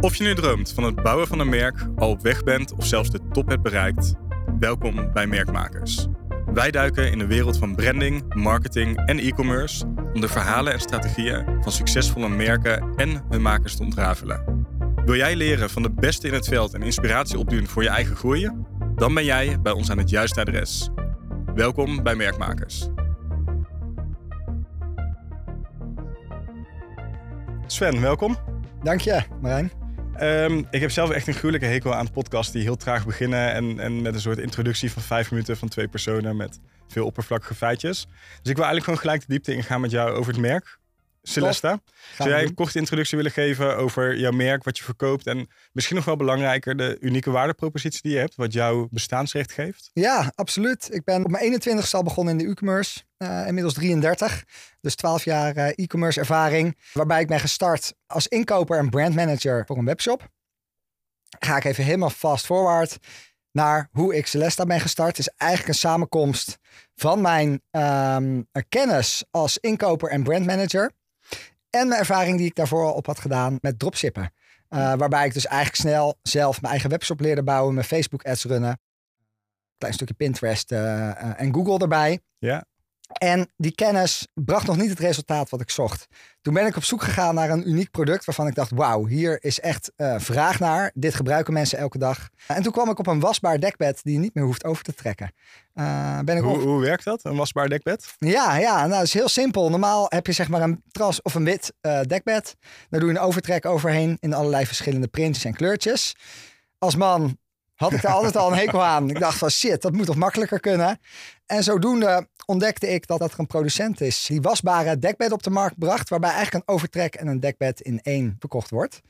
Of je nu droomt van het bouwen van een merk, al op weg bent of zelfs de top hebt bereikt, welkom bij Merkmakers. Wij duiken in de wereld van branding, marketing en e-commerce om de verhalen en strategieën van succesvolle merken en hun makers te ontrafelen. Wil jij leren van de beste in het veld en inspiratie opdoen voor je eigen groei? Dan ben jij bij ons aan het juiste adres. Welkom bij Merkmakers. Sven, welkom. Dank je, Marijn. Um, ik heb zelf echt een gruwelijke hekel aan podcasts die heel traag beginnen. En, en met een soort introductie van vijf minuten van twee personen met veel oppervlakkige feitjes. Dus ik wil eigenlijk gewoon gelijk de diepte ingaan met jou over het merk. Celesta, zou jij een korte introductie willen geven over jouw merk, wat je verkoopt en misschien nog wel belangrijker de unieke waardepropositie die je hebt, wat jouw bestaansrecht geeft? Ja, absoluut. Ik ben op mijn 21ste al begonnen in de e-commerce, uh, inmiddels 33, dus 12 jaar uh, e-commerce ervaring, waarbij ik ben gestart als inkoper en brandmanager voor een webshop. Ga ik even helemaal fast forward naar hoe ik Celesta ben gestart. Het is eigenlijk een samenkomst van mijn um, kennis als inkoper en brandmanager en mijn ervaring die ik daarvoor al op had gedaan met dropshippen. Uh, waarbij ik dus eigenlijk snel zelf mijn eigen webshop leerde bouwen, mijn Facebook ads runnen. Klein stukje Pinterest uh, en Google erbij. Ja. En die kennis bracht nog niet het resultaat wat ik zocht. Toen ben ik op zoek gegaan naar een uniek product waarvan ik dacht: wauw, hier is echt uh, vraag naar. Dit gebruiken mensen elke dag. En toen kwam ik op een wasbaar dekbed die je niet meer hoeft over te trekken. Uh, ben ik hoe, op... hoe werkt dat, een wasbaar dekbed? Ja, ja nou, dat is heel simpel. Normaal heb je zeg maar een tras of een wit uh, dekbed. Daar doe je een overtrek overheen in allerlei verschillende printjes en kleurtjes. Als man had ik daar altijd al een hekel aan. Ik dacht van shit, dat moet toch makkelijker kunnen. En zodoende ontdekte ik dat dat er een producent is die wasbare dekbed op de markt bracht, waarbij eigenlijk een overtrek en een dekbed in één verkocht wordt.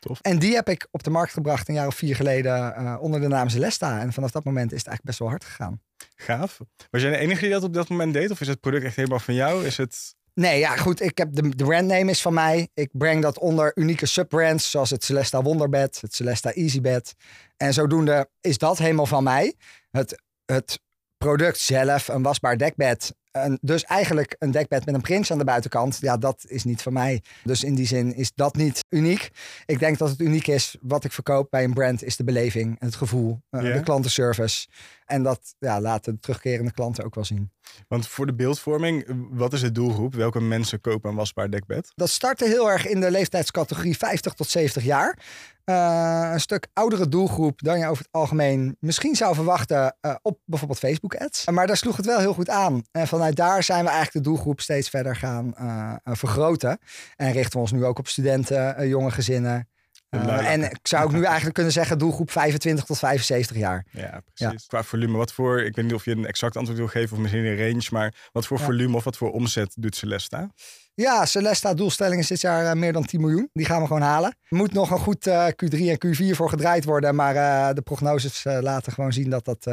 Tof. En die heb ik op de markt gebracht een jaar of vier geleden uh, onder de naam Celesta. En vanaf dat moment is het eigenlijk best wel hard gegaan. Gaaf. Was jij de enige die dat op dat moment deed? Of is het product echt helemaal van jou? Is het... Nee, ja, goed. Ik heb de, de brandname is van mij. Ik breng dat onder unieke subbrands, zoals het Celesta Wonderbed, het Celesta Easybed. En zodoende is dat helemaal van mij. Het, het product zelf, een wasbaar dekbed. En dus eigenlijk een dekbed met een prins aan de buitenkant. Ja, dat is niet van mij. Dus in die zin is dat niet uniek. Ik denk dat het uniek is wat ik verkoop bij een brand is de beleving, het gevoel, uh, de klantenservice. En dat ja, laten de terugkerende klanten ook wel zien. Want voor de beeldvorming, wat is de doelgroep? Welke mensen kopen een wasbaar dekbed? Dat startte heel erg in de leeftijdscategorie 50 tot 70 jaar. Uh, een stuk oudere doelgroep dan je over het algemeen misschien zou verwachten uh, op bijvoorbeeld Facebook ads. Maar daar sloeg het wel heel goed aan. En vanuit daar zijn we eigenlijk de doelgroep steeds verder gaan uh, vergroten. En richten we ons nu ook op studenten, jonge gezinnen. en ik zou ook nu eigenlijk kunnen zeggen doelgroep 25 tot 75 jaar. Ja, precies. Ja. Qua volume, wat voor, ik weet niet of je een exact antwoord wil geven of misschien een range, maar wat voor ja. volume of wat voor omzet doet Celesta? Ja, Celesta doelstelling is dit jaar uh, meer dan 10 miljoen. Die gaan we gewoon halen. Er moet nog een goed uh, Q3 en Q4 voor gedraaid worden. Maar de prognoses laten gewoon zien dat dat,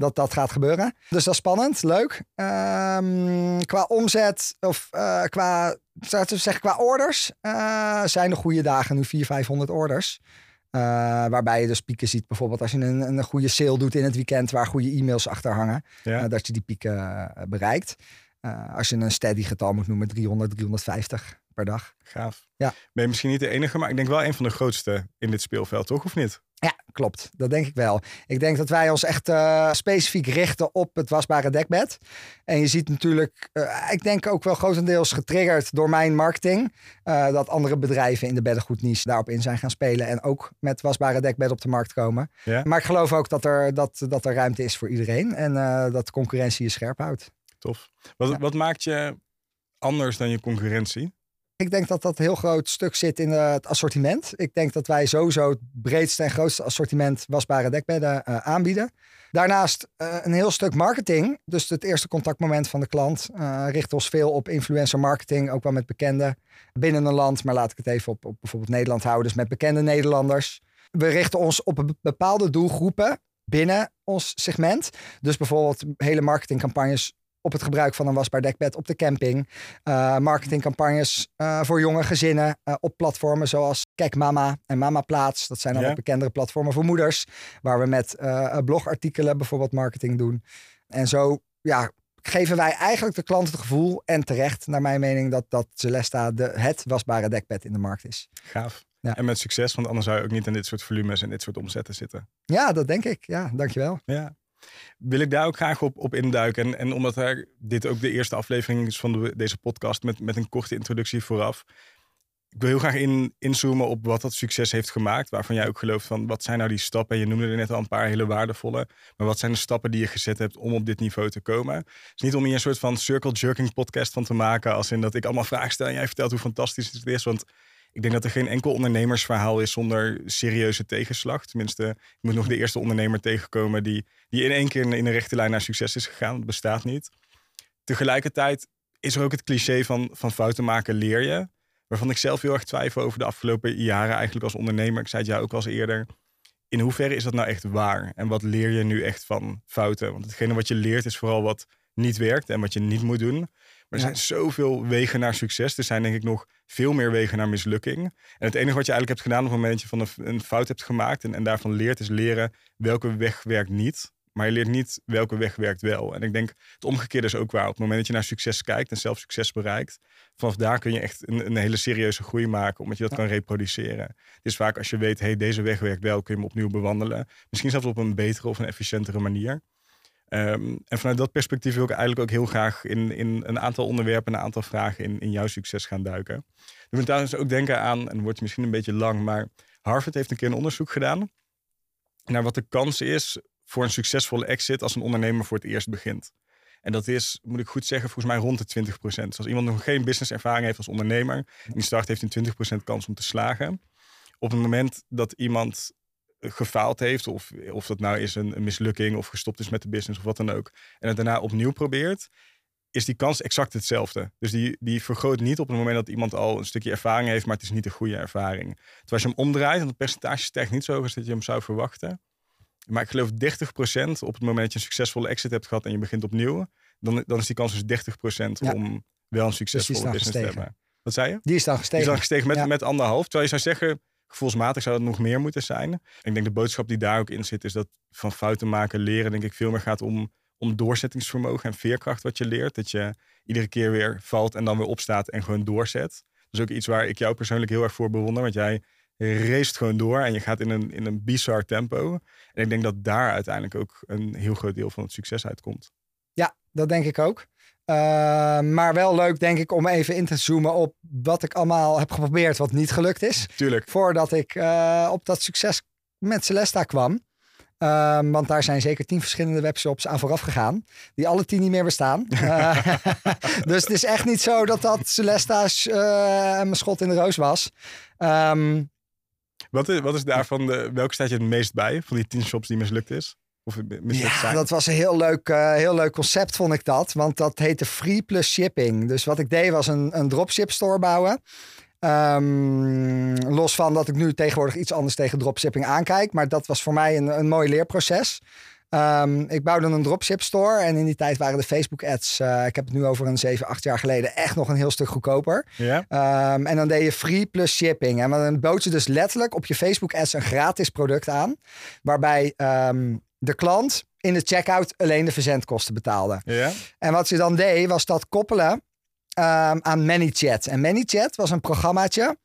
dat dat gaat gebeuren. Dus dat is spannend, leuk. Um, qua omzet of qua, zou ik zeggen, qua orders zijn de goede dagen nu 400, 500 orders. waarbij je dus pieken ziet, bijvoorbeeld als je een, een goede sale doet in het weekend waar goede e-mails achter hangen, ja. dat je die pieken bereikt. Uh, als je een steady getal moet noemen, 300, 350 per dag. Gaaf. Ja. Ben je misschien niet de enige, maar ik denk wel een van de grootste in dit speelveld, toch? Of niet? Ja, klopt. Dat denk ik wel. Ik denk dat wij ons echt uh, specifiek richten op het wasbare dekbed. En je ziet natuurlijk, uh, ik denk ook wel grotendeels getriggerd door mijn marketing, uh, dat andere bedrijven in de beddengoedniche daarop in zijn gaan spelen en ook met wasbare dekbed op de markt komen. Ja. Maar ik geloof ook dat er, dat, dat er ruimte is voor iedereen en dat de concurrentie je scherp houdt. Tof. Wat, ja. wat maakt je anders dan je concurrentie? Ik denk dat dat een heel groot stuk zit in het assortiment. Ik denk dat wij sowieso het breedste en grootste assortiment wasbare dekbedden uh, aanbieden. Daarnaast uh, een heel stuk marketing. Dus het eerste contactmoment van de klant richt ons veel op influencer marketing. Ook wel met bekenden binnen een land. Maar laat ik het even op, op bijvoorbeeld Nederland houden. Dus met bekende Nederlanders. We richten ons op bepaalde doelgroepen binnen ons segment. Dus bijvoorbeeld hele marketingcampagnes op het gebruik van een wasbaar dekbed op de camping. Uh, marketingcampagnes uh, voor jonge gezinnen uh, op platformen zoals Kijk Mama en Mama Plaats. Dat zijn dan ja. bekendere platformen voor moeders. Waar we met blogartikelen bijvoorbeeld marketing doen. En zo ja, geven wij eigenlijk de klant het gevoel, en terecht naar mijn mening, dat, dat Celesta de, het wasbare dekbed in de markt is. Gaaf. Ja. En met succes, want anders zou je ook niet in dit soort volumes en dit soort omzetten zitten. Ja, dat denk ik. Ja, dankjewel. Ja. Wil ik daar ook graag op, op induiken. En, en omdat er, dit ook de eerste aflevering is van de, deze podcast met, met een korte introductie vooraf. Ik wil heel graag in, inzoomen op wat dat succes heeft gemaakt. Waarvan jij ook gelooft van wat zijn nou die stappen. Je noemde er net al een paar hele waardevolle. Maar wat zijn de stappen die je gezet hebt om op dit niveau te komen? Het is niet om hier een soort van circle jerking podcast van te maken. Als in dat ik allemaal vragen stel en jij vertelt hoe fantastisch het is. Want ik denk dat er geen enkel ondernemersverhaal is zonder serieuze tegenslag. Tenminste, ik moet nog de eerste ondernemer tegenkomen die, die in één keer in, een rechte lijn naar succes is gegaan. Dat bestaat niet. Tegelijkertijd is er ook het cliché van, van fouten maken leer je. Waarvan ik zelf heel erg twijfel over de afgelopen jaren eigenlijk als ondernemer. Ik zei het jou ook al eens eerder. In hoeverre is dat nou echt waar? En wat leer je nu echt van fouten? Want hetgene wat je leert is vooral wat niet werkt en wat je niet moet doen. Maar er zijn zoveel wegen naar succes. Er zijn denk ik nog veel meer wegen naar mislukking. En het enige wat je eigenlijk hebt gedaan op het moment dat je van een, een fout hebt gemaakt en, en daarvan leert, is leren welke weg werkt niet. Maar je leert niet welke weg werkt wel. En ik denk het omgekeerde is ook waar. Op het moment dat je naar succes kijkt en zelf succes bereikt, vanaf daar kun je echt een, een hele serieuze groei maken, omdat je dat Ja. kan reproduceren. Het is vaak als je weet, hey, deze weg werkt wel, kun je hem opnieuw bewandelen. Misschien zelfs op een betere of een efficiëntere manier. Ehm, en vanuit dat perspectief wil ik eigenlijk ook heel graag in, in een aantal onderwerpen, een aantal vragen in, in jouw succes gaan duiken. We moet trouwens ook denken aan, en wordt misschien een beetje lang, maar Harvard heeft een keer een onderzoek gedaan naar wat de kans is voor een succesvolle exit als een ondernemer voor het eerst begint. En dat is, moet ik goed zeggen, volgens mij rond de 20%. Dus als iemand nog geen businesservaring heeft als ondernemer, die start heeft een 20% kans om te slagen. Op het moment dat iemand gefaald heeft, of, of dat nou is een, een mislukking of gestopt is met de business of wat dan ook, en het daarna opnieuw probeert, is die kans exact hetzelfde. Dus die, die vergroot niet op het moment dat iemand al een stukje ervaring heeft, maar het is niet een goede ervaring. Terwijl als je hem omdraait, en het percentage stijgt niet zo hoog als dat je hem zou verwachten. Maar ik geloof 30% op het moment dat je een succesvolle exit hebt gehad en je begint opnieuw, dan, dan is die kans dus 30% Ja. om wel een succesvolle dan business te gestegen. hebben. Wat zei je? Die is dan Die is gestegen. dan gestegen met, Ja. met anderhalf. Terwijl je zou zeggen, gevoelsmatig zou het nog meer moeten zijn. Ik denk de boodschap die daar ook in zit, is dat van fouten maken leren, denk ik, veel meer gaat om, om doorzettingsvermogen en veerkracht wat je leert. Dat je iedere keer weer valt en dan weer opstaat en gewoon doorzet. Dat is ook iets waar ik jou persoonlijk heel erg voor bewonder. Want jij race gewoon door en je gaat in een, in een bizar tempo. En ik denk dat daar uiteindelijk ook een heel groot deel van het succes uitkomt. Ja, dat denk ik ook. Uh, maar wel leuk, denk ik, om even in te zoomen op wat ik allemaal heb geprobeerd, wat niet gelukt is. Tuurlijk. Voordat ik uh, op dat succes met Celesta kwam. Uh, want daar zijn zeker tien verschillende webshops aan vooraf gegaan. Die alle tien niet meer bestaan. Uh, dus het is echt niet zo dat dat Celesta's mijn schot in de roos was. Um, wat, is, wat is daarvan, de, welke staat je het meest bij van die tien shops die mislukt is? Of ja, dat was een heel leuk, uh, heel leuk concept, vond ik dat. Want dat heette Free Plus Shipping. Dus wat ik deed was een, een dropship store bouwen. Um, los van dat ik nu tegenwoordig iets anders tegen dropshipping aankijk. Maar dat was voor mij een, een mooi leerproces. Um, ik bouwde een dropship store en in die tijd waren de Facebook ads, uh, ik heb het nu over een 7, 8 jaar geleden, echt nog een heel stuk goedkoper. Ja. Um, en dan deed je free plus shipping. En dan bood je dus letterlijk op je Facebook ads een gratis product aan. Waarbij um, de klant in de checkout alleen de verzendkosten betaalde. Ja. En wat ze dan deed, was dat koppelen um, aan ManyChat. En ManyChat was een programmaatje.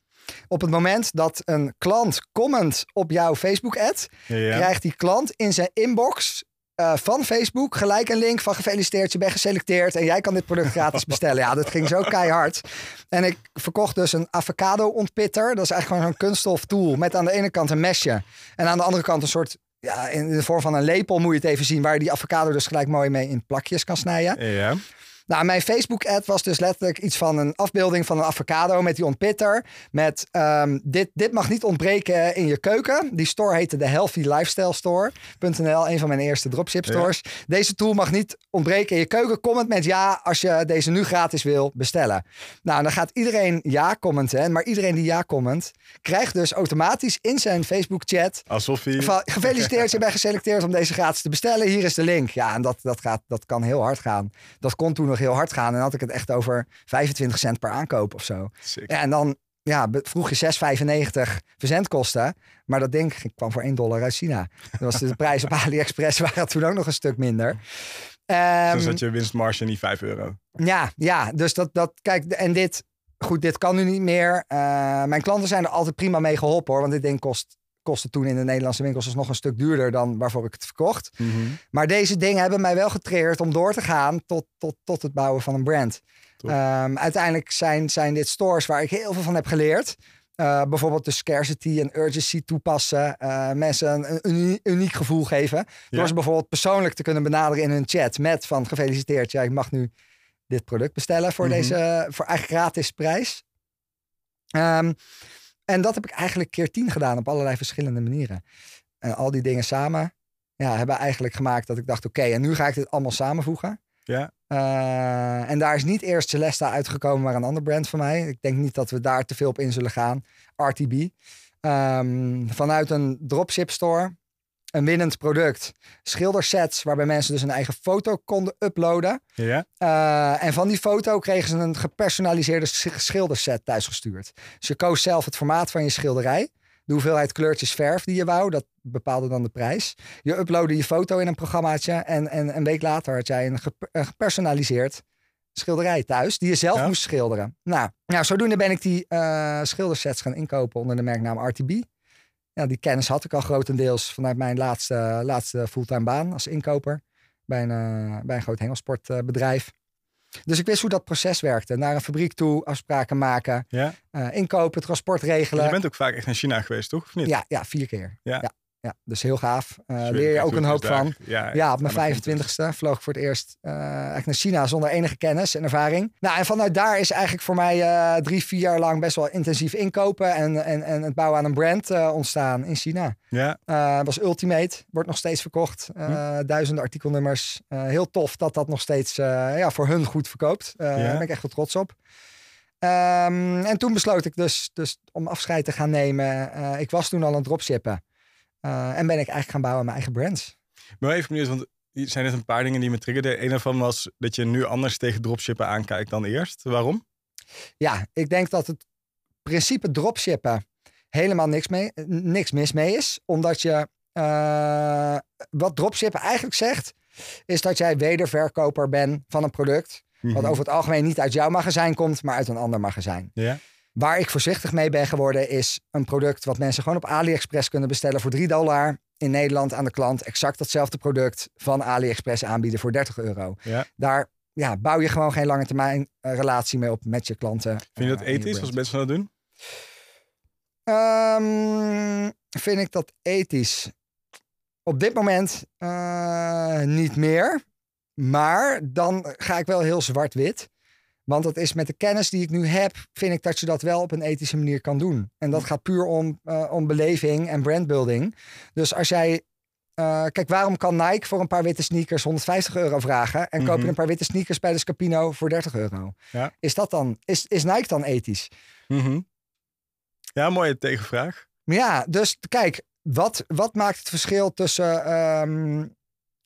Op het moment dat een klant comment op jouw Facebook-ad, ja. krijgt die klant in zijn inbox uh, van Facebook gelijk een link van gefeliciteerd, je bent geselecteerd en jij kan dit product gratis bestellen. Ja, dat ging zo keihard. En ik verkocht dus een avocado ontpitter. Dat is eigenlijk gewoon zo'n kunststof tool met aan de ene kant een mesje en aan de andere kant een soort ja, in de vorm van een lepel moet je het even zien, waar je die avocado dus gelijk mooi mee in plakjes kan snijden. Ja. Nou, mijn Facebook-ad was dus letterlijk iets van een afbeelding van een avocado met die ontpitter. Met um, dit, dit mag niet ontbreken in je keuken. Die store heette de Healthy Lifestyle Store.nl, een van mijn eerste dropship stores. Ja. Deze tool mag niet ontbreken in je keuken. Comment met ja als je deze nu gratis wil bestellen. Nou, dan gaat iedereen ja commenten. Maar iedereen die ja comment, krijgt dus automatisch in zijn Facebook-chat. Alsof hij. Van, gefeliciteerd, je bent geselecteerd om deze gratis te bestellen. Hier is de link. Ja, en dat, dat, gaat, dat kan heel hard gaan. Dat kon toen nog heel hard gaan. En had ik het echt over 25 cent per aankoop of zo. Sick. Ja, en dan ja, vroeg je 6,95 verzendkosten. Maar dat ding kwam voor 1 dollar uit China. Dat was de prijs op AliExpress waren toen ook nog een stuk minder. Um, dus dat je winstmarge niet 5 euro. Ja, ja, dus dat, dat kijk, en dit goed, dit kan nu niet meer. Uh, mijn klanten zijn er altijd prima mee geholpen hoor. Want dit ding kost, kostte toen in de Nederlandse winkels dus nog een stuk duurder dan waarvoor ik het verkocht. Mhm. Maar deze dingen hebben mij wel getriggerd om door te gaan tot, tot, tot het bouwen van een brand. Ehm, uiteindelijk zijn, zijn dit stores waar ik heel veel van heb geleerd. Uh, bijvoorbeeld de scarcity en urgency toepassen. Uh, mensen een, uniek gevoel geven. Door Ja. ze bijvoorbeeld persoonlijk te kunnen benaderen in hun chat. Met van gefeliciteerd, ja, ik mag nu dit product bestellen voor Mhm. deze voor eigenlijk gratis prijs. Ehm, en dat heb ik eigenlijk keer tien gedaan op allerlei verschillende manieren. En al die dingen samen ja, hebben eigenlijk gemaakt dat ik dacht: oké, en nu ga ik dit allemaal samenvoegen. Ja. Uh, en daar is niet eerst Celesta uitgekomen, maar een ander brand van mij. Ik denk niet dat we daar te veel op in zullen gaan. RTB. Um, vanuit een dropship store. Een winnend product. Schildersets waarbij mensen dus een eigen foto konden uploaden. Ja. Uh, en van die foto kregen ze een gepersonaliseerde schilderset thuisgestuurd. Dus je koos zelf het formaat van je schilderij. De hoeveelheid kleurtjes verf die je wou, dat bepaalde dan de prijs. Je uploadde je foto in een programmaatje en, en een week later had jij een, gep een gepersonaliseerd schilderij thuis die je zelf Ja. moest schilderen. Nou, nou, zodoende ben ik die uh, schildersets gaan inkopen onder de merknaam RTB. Ja, die kennis had ik al grotendeels vanuit mijn laatste, laatste fulltime baan als inkoper bij een, uh, bij een groot hengelsportbedrijf. Dus ik wist hoe dat proces werkte. Naar een fabriek toe, afspraken maken, ja. uh, inkopen, transport regelen. Je bent ook vaak echt naar China geweest, toch? Of niet? Ja, ja vier keer. Ja. ja. Ja dus heel gaaf. Uh, Dus leer je ook een hoop daar. van. Ja, Ja, op mijn de 25ste vloog ik voor het eerst uh, eigenlijk naar China zonder enige kennis en ervaring. Nou, en vanuit daar is eigenlijk voor mij uh, drie, vier jaar lang best wel intensief inkopen en, en, en het bouwen aan een brand ontstaan in China. Ja, was Ultimate, wordt nog steeds verkocht. Uh, Duizenden artikelnummers. Heel tof dat dat nog steeds ja, voor hun goed verkoopt. Daar ben ik echt wel trots op. Um, en toen besloot ik dus, dus om afscheid te gaan nemen. Ik was toen al aan het dropshippen. Uh, en ben ik eigenlijk gaan bouwen aan mijn eigen brands. maar even benieuwd, want er zijn net een paar dingen die me triggerden. Een daarvan was dat je nu anders tegen dropshippen aankijkt dan eerst. Waarom? Ja, ik denk dat het principe dropshippen helemaal niks, mee, niks mis mee is. Omdat je, uh, wat dropshippen eigenlijk zegt, is dat jij wederverkoper bent van een product. Mhm. Wat over het algemeen niet uit jouw magazijn komt, maar uit een ander magazijn. Ja. Waar ik voorzichtig mee ben geworden, is een product wat mensen gewoon op AliExpress kunnen bestellen voor 3 dollar. In Nederland aan de klant exact datzelfde product van AliExpress aanbieden voor 30 euro. Ja. Daar ja, bouw je gewoon geen lange termijn uh, relatie mee op met je klanten. Vind je dat uh, je ethisch als mensen dat doen? Um, vind ik dat ethisch? Op dit moment uh, niet meer. Maar dan ga ik wel heel zwart-wit. Want dat is met de kennis die ik nu heb, vind ik dat je dat wel op een ethische manier kan doen. En dat gaat puur om, uh, om beleving en brandbuilding. Dus als jij. Uh, kijk, waarom kan Nike voor een paar witte sneakers 150 euro vragen en mm -hmm. koop je een paar witte sneakers bij de Scapino voor 30 euro? Ja. Is dat dan, is, is Nike dan ethisch? Mm -hmm. Ja, mooie tegenvraag. Ja, dus kijk, wat, wat maakt het verschil tussen um,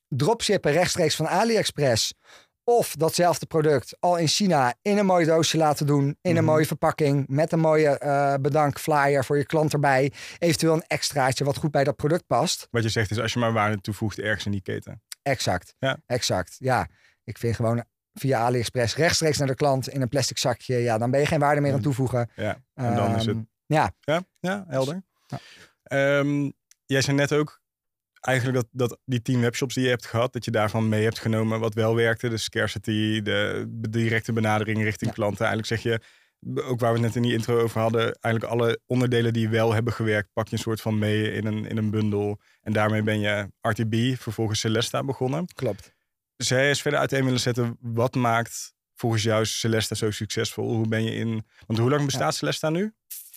dropshippen rechtstreeks van AliExpress of datzelfde product al in China in een mooi doosje laten doen, in mm -hmm. een mooie verpakking, met een mooie uh, bedankflyer voor je klant erbij, eventueel een extraatje wat goed bij dat product past. Wat je zegt is als je maar waarde toevoegt ergens in die keten. Exact, ja. exact. Ja, ik vind gewoon via AliExpress rechtstreeks naar de klant in een plastic zakje, ja, dan ben je geen waarde meer aan toevoegen. Ja, en dan um, is het... Ja. Ja, ja helder. Ja. Um, jij zei net ook eigenlijk dat, dat die tien webshops die je hebt gehad, dat je daarvan mee hebt genomen wat wel werkte. De scarcity, de directe benadering richting Ja. klanten. Eigenlijk zeg je, ook waar we het net in die intro over hadden, eigenlijk alle onderdelen die wel hebben gewerkt, pak je een soort van mee in een, in een bundel. En daarmee ben je RTB, vervolgens Celesta begonnen. Klopt. Je eens verder uiteen willen zetten, wat maakt volgens jou Celesta zo succesvol? Hoe ben je in, want hoe lang bestaat Celesta nu?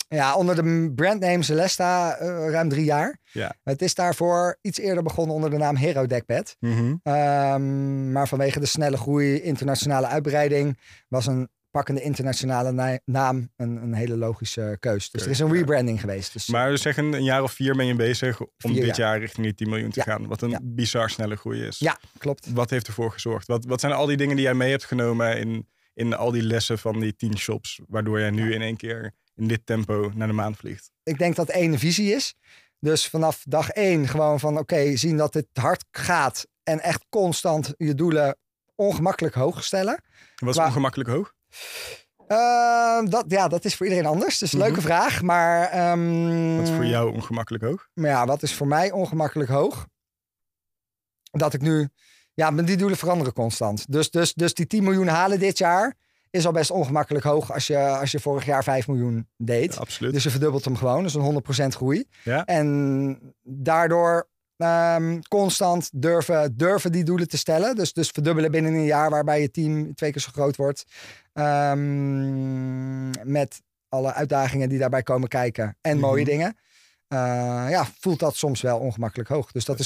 Ja, onder de brandname Celesta uh, ruim drie jaar. Ja. Het is daarvoor iets eerder begonnen onder de naam Hero Deckpad. Mm -hmm. um, maar vanwege de snelle groei, internationale uitbreiding, was een pakkende internationale na naam een, een, hele logische keus. Dus er is een rebranding geweest. Dus maar zeg een, een, jaar of vier ben je bezig om vier dit jaar. jaar richting die 10 miljoen te ja. gaan. Wat een ja. bizar snelle groei is. Ja, klopt. Wat heeft ervoor gezorgd? Wat, wat zijn al die dingen die jij mee hebt genomen in, in al die lessen van die 10 shops, waardoor jij nu in één keer in dit tempo naar de maan vliegt? Ik denk dat één visie is. Dus vanaf dag één gewoon van oké, okay, zien dat het hard gaat en echt constant je doelen ongemakkelijk hoog stellen. Wat is ongemakkelijk hoog? Ehm, dat, ja, dat is voor iedereen anders. Dus een leuke Mhm. vraag. Maar, ehm, Wat is voor jou ongemakkelijk hoog? Maar ja, wat is voor mij ongemakkelijk hoog? Dat ik nu... Ja, maar die doelen veranderen constant. Dus, dus, dus die 10 miljoen halen dit jaar is al best ongemakkelijk hoog als je, als je vorig jaar 5 miljoen deed. Ja, absoluut. Dus je verdubbelt hem gewoon. Dus een 100% groei. Ja. En daardoor ehm, constant durven, durven die doelen te stellen. Dus, dus verdubbelen binnen een jaar waarbij je team twee keer zo groot wordt. Ehm, met alle uitdagingen die daarbij komen kijken. En mooie Mhm. dingen. Eh, ja, voelt dat soms wel ongemakkelijk hoog. Dus dat, Dat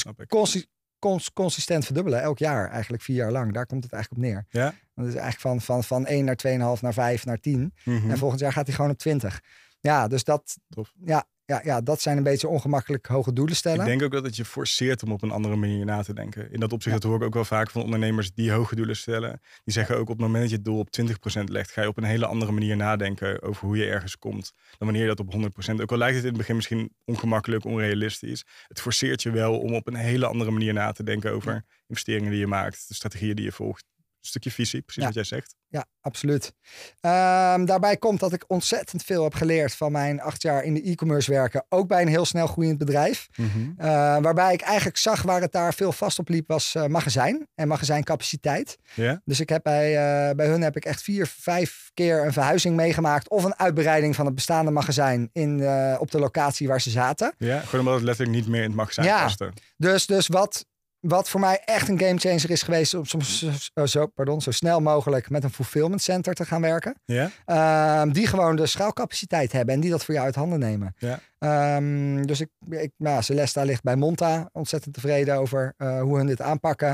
is cons- consistent verdubbelen. Elk jaar, eigenlijk vier jaar lang. Daar komt het eigenlijk op neer. Ja. Dat is eigenlijk van, van, van 1 naar 2,5 naar 5 naar 10. Mhm. En volgend jaar gaat hij gewoon op 20. Ja, dus dat, Tof. ja, ja, ja, dat zijn een beetje ongemakkelijk hoge doelen stellen. Ik denk ook dat het je forceert om op een andere manier na te denken. In dat opzicht Ja. dat hoor ik ook wel vaak van ondernemers die hoge doelen stellen. Die zeggen ook op het moment dat je het doel op 20% legt, ga je op een hele andere manier nadenken over hoe je ergens komt. Dan wanneer je dat op 100%. Ook al lijkt het in het begin misschien ongemakkelijk, onrealistisch. Het forceert je wel om op een hele andere manier na te denken over investeringen die je maakt, de strategieën die je volgt. Stukje visie, precies Ja. wat jij zegt. Ja, absoluut. Ehm, daarbij komt dat ik ontzettend veel heb geleerd van mijn acht jaar in de e-commerce werken. Ook bij een heel snel groeiend bedrijf. Mhm. Eh, waarbij ik eigenlijk zag waar het daar veel vast op liep was eh, magazijn en magazijncapaciteit. Ja? Dus ik heb bij, eh, bij hun heb ik echt vier, vijf keer een verhuizing meegemaakt. Of een uitbreiding van het bestaande magazijn in, eh, op de locatie waar ze zaten. ja, gewoon omdat het letterlijk niet meer in het magazijn Ja. paste. Dus, dus wat, wat voor mij echt een gamechanger is geweest... om soms zo, zo, pardon, zo snel mogelijk met een fulfillment center te gaan werken. Ja? Ehm, die gewoon de schaalcapaciteit hebben en die dat voor jou uit handen nemen. Ja. Ehm, dus ik, ik, nou, Celesta ligt bij Monta. Ontzettend tevreden over eh, hoe hun dit aanpakken.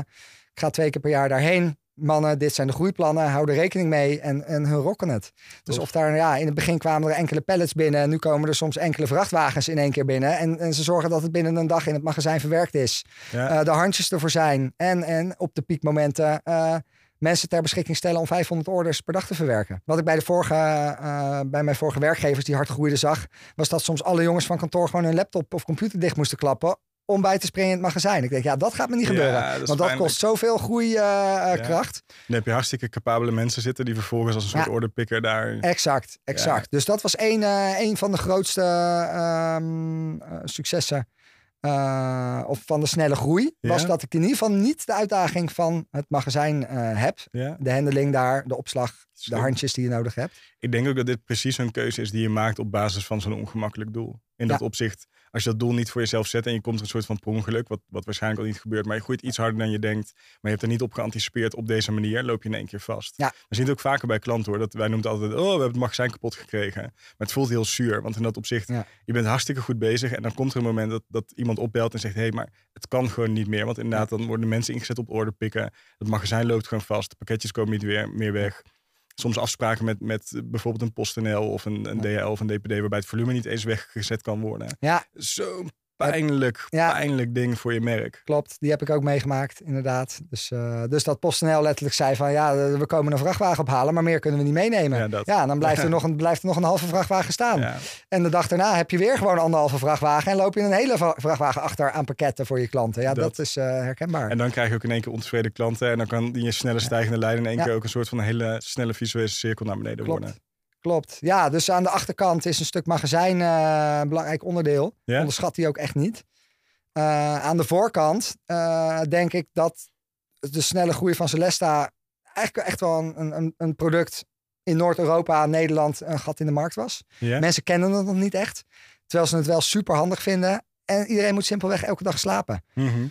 Ik ga twee keer per jaar daarheen. Mannen, dit zijn de groeiplannen. Hou er rekening mee en, en hun rocken het. Dus of daar, ja, in het begin kwamen er enkele pallets binnen. En nu komen er soms enkele vrachtwagens in één keer binnen. En, en ze zorgen dat het binnen een dag in het magazijn verwerkt is. Ja. Eh, de handjes ervoor zijn. En, en op de piekmomenten eh, mensen ter beschikking stellen om 500 orders per dag te verwerken. Wat ik bij, de vorige, eh, bij mijn vorige werkgevers die hard groeiden zag, was dat soms alle jongens van kantoor gewoon hun laptop of computer dicht moesten klappen om bij te springen in het magazijn. Ik denk, ja, dat gaat me niet Ja, gebeuren. dat want dat kost zoveel groeikracht. Dan heb je hartstikke capabele mensen zitten die vervolgens als een soort Ja. orderpicker daar... Exact, exact. Dus dat was een, eh, een van de grootste ehm, eh, successen. eh, of van de snelle groei. Was dat ik in ieder geval niet de uitdaging van het magazijn eh, heb. De handeling daar, de opslag, de handjes die je nodig hebt. Ik denk ook dat dit precies zo'n keuze is die je maakt op basis van zo'n ongemakkelijk doel. In dat opzicht, als je dat doel niet voor jezelf zet en je komt een soort van ongeluk, wat, wat waarschijnlijk al niet gebeurt, maar je groeit iets harder dan je denkt, maar je hebt er niet op geanticipeerd op deze manier, loop je in één keer vast. Ja. We zien het ook vaker bij klanten hoor, dat wij noemen het altijd, oh we hebben het magazijn kapot gekregen. Maar het voelt heel zuur, want in dat opzicht, Ja. je bent hartstikke goed bezig en dan komt er een moment dat, dat iemand opbelt en zegt, hé, hey, maar het kan gewoon niet meer. Want inderdaad, dan worden mensen ingezet op order pikken, het magazijn loopt gewoon vast, de pakketjes komen niet weer, meer weg soms afspraken met, met eh, bijvoorbeeld een PostNL of een, een DHL of een DPD, waarbij het volume niet eens weggezet kan worden. Ja, Zo'n pijnlijk, Ja. pijnlijk ding voor je merk. klopt. Die heb ik ook meegemaakt, inderdaad. Dus, eh, dus dat PostNL letterlijk zei van... ja, eh, we komen een vrachtwagen ophalen, maar meer kunnen we niet meenemen. Ja, dan blijft er, nog een, blijft er nog een halve vrachtwagen staan. Ja, En de dag daarna heb je weer gewoon anderhalve vrachtwagen... en loop je een hele vrachtwagen achter aan pakketten voor je klanten. Ja, dat, Dat. is eh, herkenbaar. en dan krijg je ook in één keer ontevreden klanten. En dan kan die snelle stijgende lijn in één keer ook een soort van hele snelle visuele cirkel naar beneden Klopt. worden. Klopt. Ja, dus aan de achterkant is een stuk magazijn eh, een belangrijk onderdeel. Ja? Onderschat die ook echt niet. Eh, aan de voorkant eh, denk ik dat de snelle groei van Celesta eigenlijk echt wel een, een, een product in Noord-Europa, Nederland, een gat in de markt was. Mensen kennen het nog niet echt. Terwijl ze het wel super handig vinden. En iedereen moet simpelweg elke dag slapen. Mhm.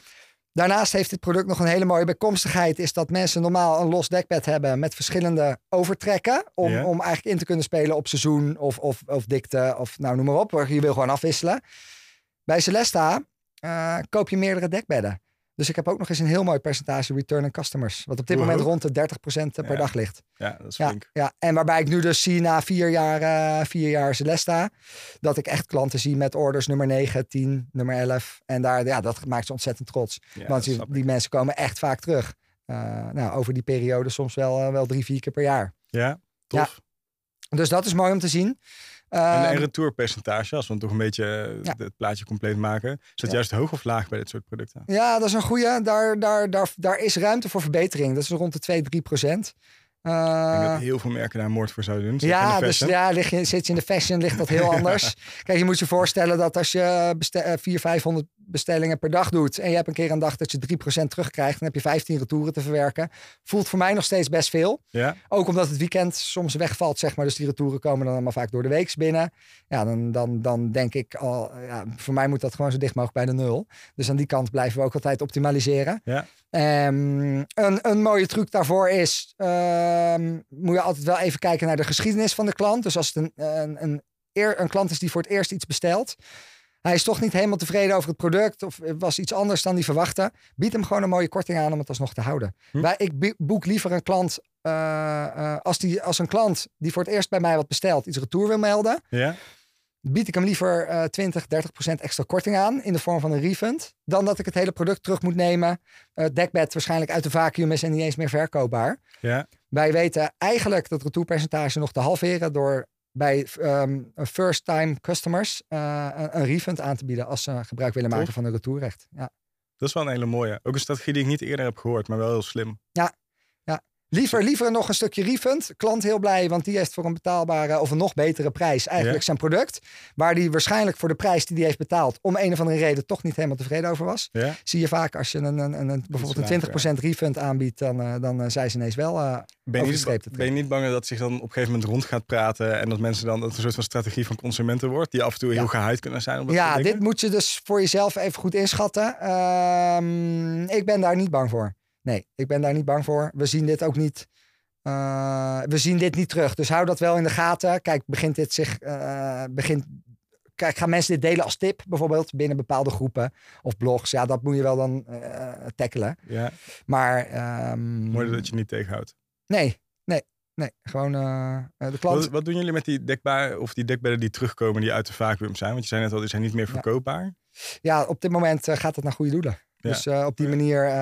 Daarnaast heeft dit product nog een hele mooie bijkomstigheid. Is dat mensen normaal een los dekbed hebben met verschillende overtrekken. Om, Ja. om eigenlijk in te kunnen spelen op seizoen of, of, of dikte of nou noem maar op. Je wil gewoon afwisselen. Bij Celesta eh, koop je meerdere dekbedden. Dus ik heb ook nog eens een heel mooi percentage return on customers. Wat op dit moment rond de 30% per Ja. dag ligt. ja, dat is Ja, flink. ja, en waarbij ik nu dus zie na vier jaar, eh, vier jaar Celesta, dat ik echt klanten zie met orders nummer 9, 10, nummer 11. En daar, ja, dat maakt ze ontzettend trots. Ja, Want die, mensen komen echt vaak terug. Eh, nou, over die periode soms wel, eh, wel drie, vier keer per jaar. Ja, tof. Dus dat is mooi om te zien. En Ehm, een retourpercentage, als we toch een beetje eh, Ja. het plaatje compleet maken. Is dat Ja. juist hoog of laag bij dit soort producten? Ja, dat is een goede. Daar, daar, daar, daar is ruimte voor verbetering. Dat is rond de 2, 3 procent. Ik denk dat heel veel merken daar moord voor zouden doen. Ja, dus ja, lig je, zit je in de fashion, ligt dat heel anders. Kijk, je moet je voorstellen dat als je bestel, eh, 400, 500 bestellingen per dag doet en je hebt een keer een dag dat je 3% terugkrijgt, dan heb je 15 retouren te verwerken. Voelt voor mij nog steeds best veel. Ja, Ook omdat het weekend soms wegvalt, zeg maar. Dus die retouren komen dan allemaal vaak door de week binnen. Ja, dan, dan, dan denk ik al, ja, voor mij moet dat gewoon zo dicht mogelijk bij de nul. Dus aan die kant blijven we ook altijd optimaliseren. Ja. Ehm, een, een mooie truc daarvoor is, ehm, moet je altijd wel even kijken naar de geschiedenis van de klant. Dus als het een, een, een klant is die voor het eerst iets bestelt. Hij is toch niet helemaal tevreden over het product of het was iets anders dan die verwachtte. Bied hem gewoon een mooie korting aan om het alsnog te houden. Hm. Wij, ik boek liever een klant, eh, eh, als, die, als een klant die voor het eerst bij mij wat bestelt iets retour wil melden. ja, Bied ik hem liever eh 20, 30 procent extra korting aan in de vorm van een refund. Dan dat ik het hele product terug moet nemen. Eh, Het dekbed waarschijnlijk uit de vacuüm is en niet eens meer verkoopbaar. ja. Wij weten eigenlijk dat retourpercentage nog te halveren door bij ehm, first time customers eh, een, refund aan te bieden als ze gebruik willen maken van een retourrecht. Ja. Dat is wel een hele mooie. Ook een strategie die ik niet eerder heb gehoord, maar wel heel slim. Liever, liever nog een stukje refund. Klant heel blij, want die heeft voor een betaalbare of een nog betere prijs eigenlijk Ja. zijn product. Waar die waarschijnlijk voor de prijs die die heeft betaald om een of andere reden toch niet helemaal tevreden over was. Ja? Zie je vaak als je een, een, een, een- bijvoorbeeld een 20% refund aanbiedt, dan, eh, dan eh, zijn ze ineens wel eh, Ben je, niet, streep te ben je niet bang dat zich dan op een gegeven moment rond gaat praten en dat mensen dan dat een soort van strategie van consumenten wordt, die af en toe heel Ja. gehyped kunnen zijn? Op dat Ja, dit moet je dus voor jezelf even goed inschatten. Ehm, ik ben daar niet bang voor. Nee, ik ben daar niet bang voor. We zien dit ook niet. eh, we zien dit niet terug. Dus hou dat wel in de gaten. Kijk, begint dit zich. eh, begint, kijk, gaan mensen dit delen als tip, bijvoorbeeld binnen bepaalde groepen of blogs? Ja, dat moet je wel dan eh tackelen. Ja, Maar. ehm, mooi dat je niet tegenhoudt. Nee, nee, nee. Gewoon de klant. Wat, wat doen jullie met die dekbaar of die dekbedden die terugkomen die uit de vacuüm zijn? Want je zei net al, die zijn niet meer verkoopbaar. Ja, op dit moment gaat het naar goede doelen. Dus eh, op die manier, eh,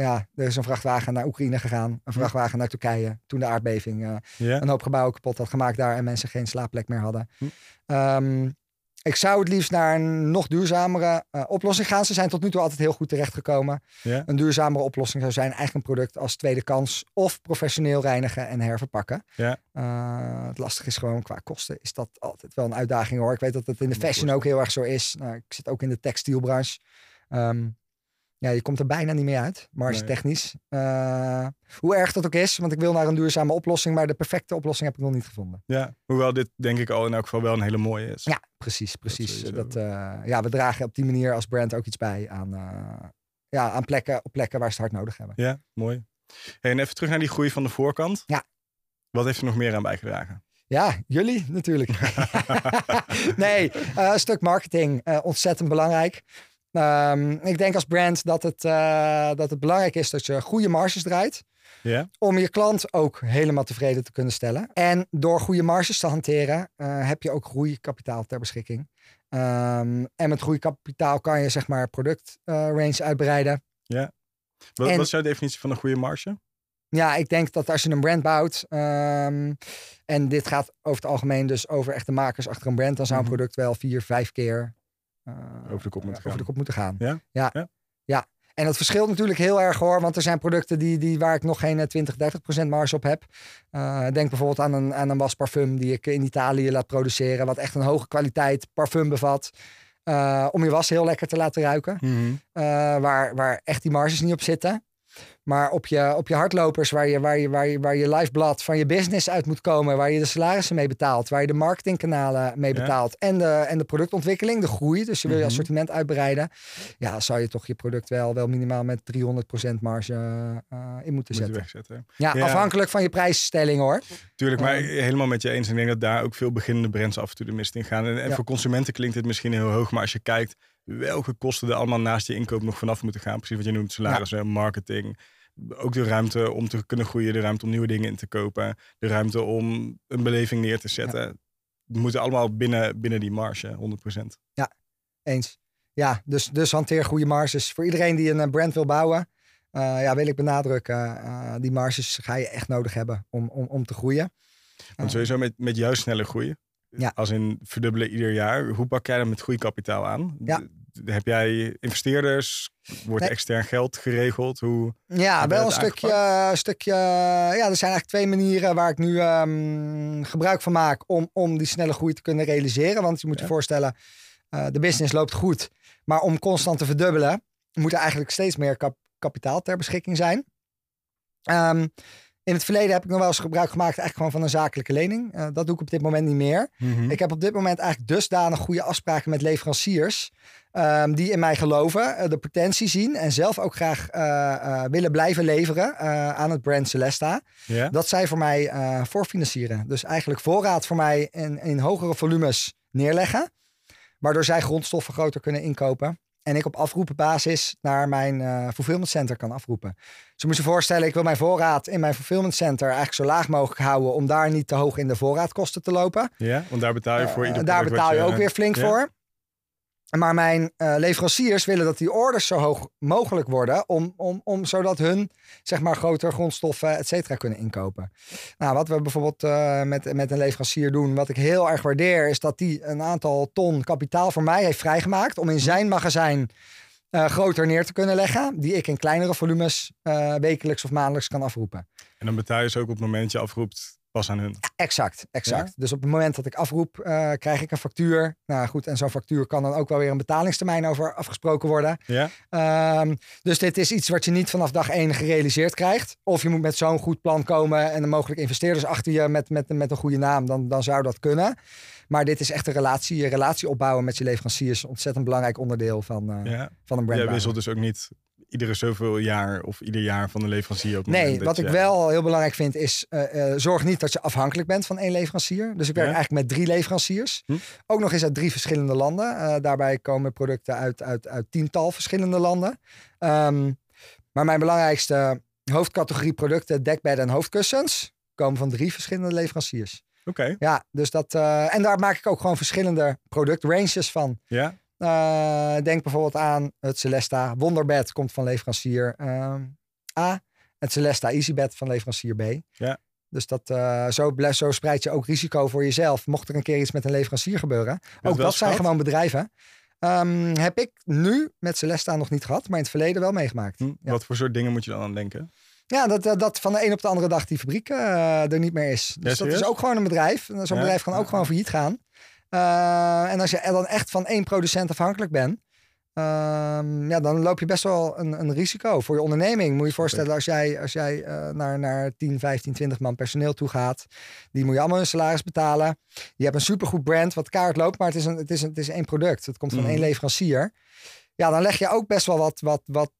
ja, er is een vrachtwagen naar Oekraïne gegaan. Een vrachtwagen naar Turkije. Toen de aardbeving eh, een hoop gebouwen kapot had gemaakt daar en mensen geen slaapplek meer hadden. Hm. Ehm, ik zou het liefst naar een nog duurzamere oplossing gaan. Ze zijn tot nu toe altijd heel goed terechtgekomen. ja, Een duurzamere oplossing zou zijn eigenlijk een product als tweede kans of professioneel reinigen en herverpakken. Ja. Het lastige is gewoon qua kosten is dat altijd wel een uitdaging hoor. Ik weet dat het in de fashion ook heel erg zo is. Nou, ik zit ook in de textielbranche. Ehm, ja, je komt er bijna niet meer uit, marge technisch. Eh, hoe erg dat ook is, want ik wil naar een duurzame oplossing, maar de perfecte oplossing heb ik nog niet gevonden. ja. Hoewel dit denk ik al in elk geval wel een hele mooie is. Ja, precies, precies. Dat, eh, ja, we dragen op die manier als brand ook iets bij aan, eh, ja, aan plekken, op plekken waar ze het hard nodig hebben. Ja, mooi. Hey, en even terug naar die groei van de voorkant. Ja. Wat heeft er nog meer aan bijgedragen? Ja, jullie natuurlijk. nee, een stuk marketing, ontzettend belangrijk. Ehm, ik denk als brand dat het, eh, dat het belangrijk is dat je goede marges draait. Ja, Om je klant ook helemaal tevreden te kunnen stellen. En door goede marges te hanteren, eh, heb je ook groeikapitaal ter beschikking. Ehm, en met groeikapitaal kan je zeg maar productrange uitbreiden. wat, En- wat is jouw definitie van een goede marge? Ja, ik denk dat als je een brand bouwt, ehm, en dit gaat over het algemeen dus over echte makers achter een brand, dan zou een Mhm. product wel vier, vijf keer eh, Over de kop moeten over gaan. de kop moeten gaan. Ja? Ja. Ja. En dat verschilt natuurlijk heel erg hoor, want er zijn producten die, die, waar ik nog geen eh, 20, 30 procent marge op heb. Eh, denk bijvoorbeeld aan een, aan een wasparfum die ik in Italië laat produceren, wat echt een hoge kwaliteit parfum bevat. eh, om je was heel lekker te laten ruiken. Mhm. Eh, waar, waar echt die marges niet op zitten. Maar op je, op je hardlopers, waar je, waar, je, waar, je, waar je lifeblad van je business uit moet komen, waar je de salarissen mee betaalt, waar je de marketingkanalen mee Ja. betaalt en, de, en de productontwikkeling, de groei, dus je wil je Mhm. assortiment uitbreiden, ja, zou je toch je product wel, wel minimaal met 300% marge eh, in moeten Moet zetten. wegzetten. Ja, Ja. afhankelijk van je prijsstelling hoor. Tuurlijk, maar Ehm. helemaal met je eens. Ik denk dat daar ook veel beginnende brands af en toe de mist in gaan. En, en Ja. voor consumenten klinkt dit misschien heel hoog, maar als je kijkt welke kosten er allemaal naast je inkoop nog vanaf moeten gaan. Precies wat je noemt, salarissen, marketing. Ook de ruimte om te kunnen groeien, de ruimte om nieuwe dingen in te kopen. De ruimte om een beleving neer te zetten. Het moeten allemaal binnen, binnen die marge, 100%. Eens. Ja, dus, dus hanteer goede marges. Voor iedereen die een eh, brand wil bouwen, eh, ja, wil ik benadrukken, eh, die marges ga je echt nodig hebben om, om, om te groeien. Want sowieso met, met juist snelle groei. Ja. Als in verdubbelen ieder jaar. Hoe pak jij dat met groeikapitaal aan? Ja. heb jij investeerders? Wordt Nee. extern geld geregeld? Hoe... Ja, wel een stukje, stukje. Ja, er zijn eigenlijk twee manieren waar ik nu ehm, gebruik van maak om, om die snelle groei te kunnen realiseren. Want je moet je voorstellen, eh, de business loopt goed. Maar om constant te verdubbelen, moet er eigenlijk steeds meer kap- kapitaal ter beschikking zijn. Ehm, in het verleden heb ik nog wel eens gebruik gemaakt eigenlijk gewoon van een zakelijke lening. Eh, dat doe ik op dit moment niet meer. Ik heb op dit moment eigenlijk dusdanig goede afspraken met leveranciers. ehm, die in mij geloven, eh, de potentie zien en zelf ook graag eh, willen blijven leveren aan het brand Celesta. Dat zij voor mij voorfinancieren. Dus eigenlijk voorraad voor mij in, in hogere volumes neerleggen. Waardoor zij grondstoffen groter kunnen inkopen. En ik op afroepenbasis naar mijn eh fulfillment center kan afroepen. Dus je moet je voorstellen, ik wil mijn voorraad in mijn fulfillment center eigenlijk zo laag mogelijk houden. Om daar niet te hoog in de voorraadkosten te lopen. ja? Want daar betaal je voor Eh, ieder daar betaal je ook weer flink ja? voor. Maar mijn eh, leveranciers willen dat die orders zo hoog mogelijk worden. Om, om, om, zodat hun zeg maar, grotere grondstoffen, et cetera, kunnen inkopen. Nou, wat we bijvoorbeeld eh, met, met een leverancier doen, wat ik heel erg waardeer, is dat die een aantal ton kapitaal voor mij heeft vrijgemaakt. Om in zijn magazijn eh, groter neer te kunnen leggen. Die ik in kleinere volumes wekelijks of maandelijks kan afroepen. En dan betaal je ze ook op het moment dat je afroept pas aan hun. Exact, exact. Dus op het moment dat ik afroep, eh, krijg ik een factuur. Nou goed, en zo'n factuur kan dan ook wel weer een betalingstermijn over afgesproken worden. Ja? Ehm, dus dit is iets wat je niet vanaf dag één gerealiseerd krijgt. Of je moet met zo'n goed plan komen en dan mogelijk investeerders achter je met, met, met een goede naam. Dan, dan zou dat kunnen. Maar dit is echt een relatie. Je relatie opbouwen met je leveranciers. Ontzettend belangrijk onderdeel van, eh, ja. van een brand. Jij wisselt dus ook niet iedere zoveel jaar of ieder jaar van de leverancier op Nee, wat ik wel heel belangrijk vind is, eh, eh, zorg niet dat je afhankelijk bent van één leverancier. Dus ik werk Ja. eigenlijk met drie leveranciers. Hm. Ook nog eens uit drie verschillende landen. Eh, daarbij komen producten uit, uit, uit tiental verschillende landen. Ehm, maar mijn belangrijkste hoofdcategorie producten, dekbedden en hoofdkussens, komen van drie verschillende leveranciers. Oké, Ja, dus dat. en daar maak ik ook gewoon verschillende productranges van. ja. Eh, denk bijvoorbeeld aan het Celesta Wonderbed komt van leverancier ehm, A. Het Celesta EasyBed van leverancier B. Ja. Dus dat, eh, zo, zo spreid je ook risico voor jezelf. Mocht er een keer iets met een leverancier gebeuren. Ook dat zijn gewoon bedrijven. Ehm, heb ik nu met Celesta nog niet gehad, maar in het verleden wel meegemaakt. Hm, Ja. Wat voor soort dingen moet je dan aan denken? Ja, dat, dat, dat van de een op de andere dag die fabriek eh, er niet meer is. Dus dat is ook gewoon een bedrijf. En Zo'n Ja? bedrijf kan ook Ja. gewoon failliet gaan. Eh, en als je er dan echt van één producent afhankelijk bent, ehm, ja, dan loop je best wel een, een risico voor je onderneming. Moet je je voorstellen, als jij, als jij eh, naar, naar 10, 15, 20 man personeel toe gaat, die moet je allemaal hun salaris betalen. Je hebt een supergoed brand wat kaart loopt, maar het is, een, het is, een, het is één product. Het komt van Mhm. één leverancier. Ja, dan leg je ook best wel wat, wat, wat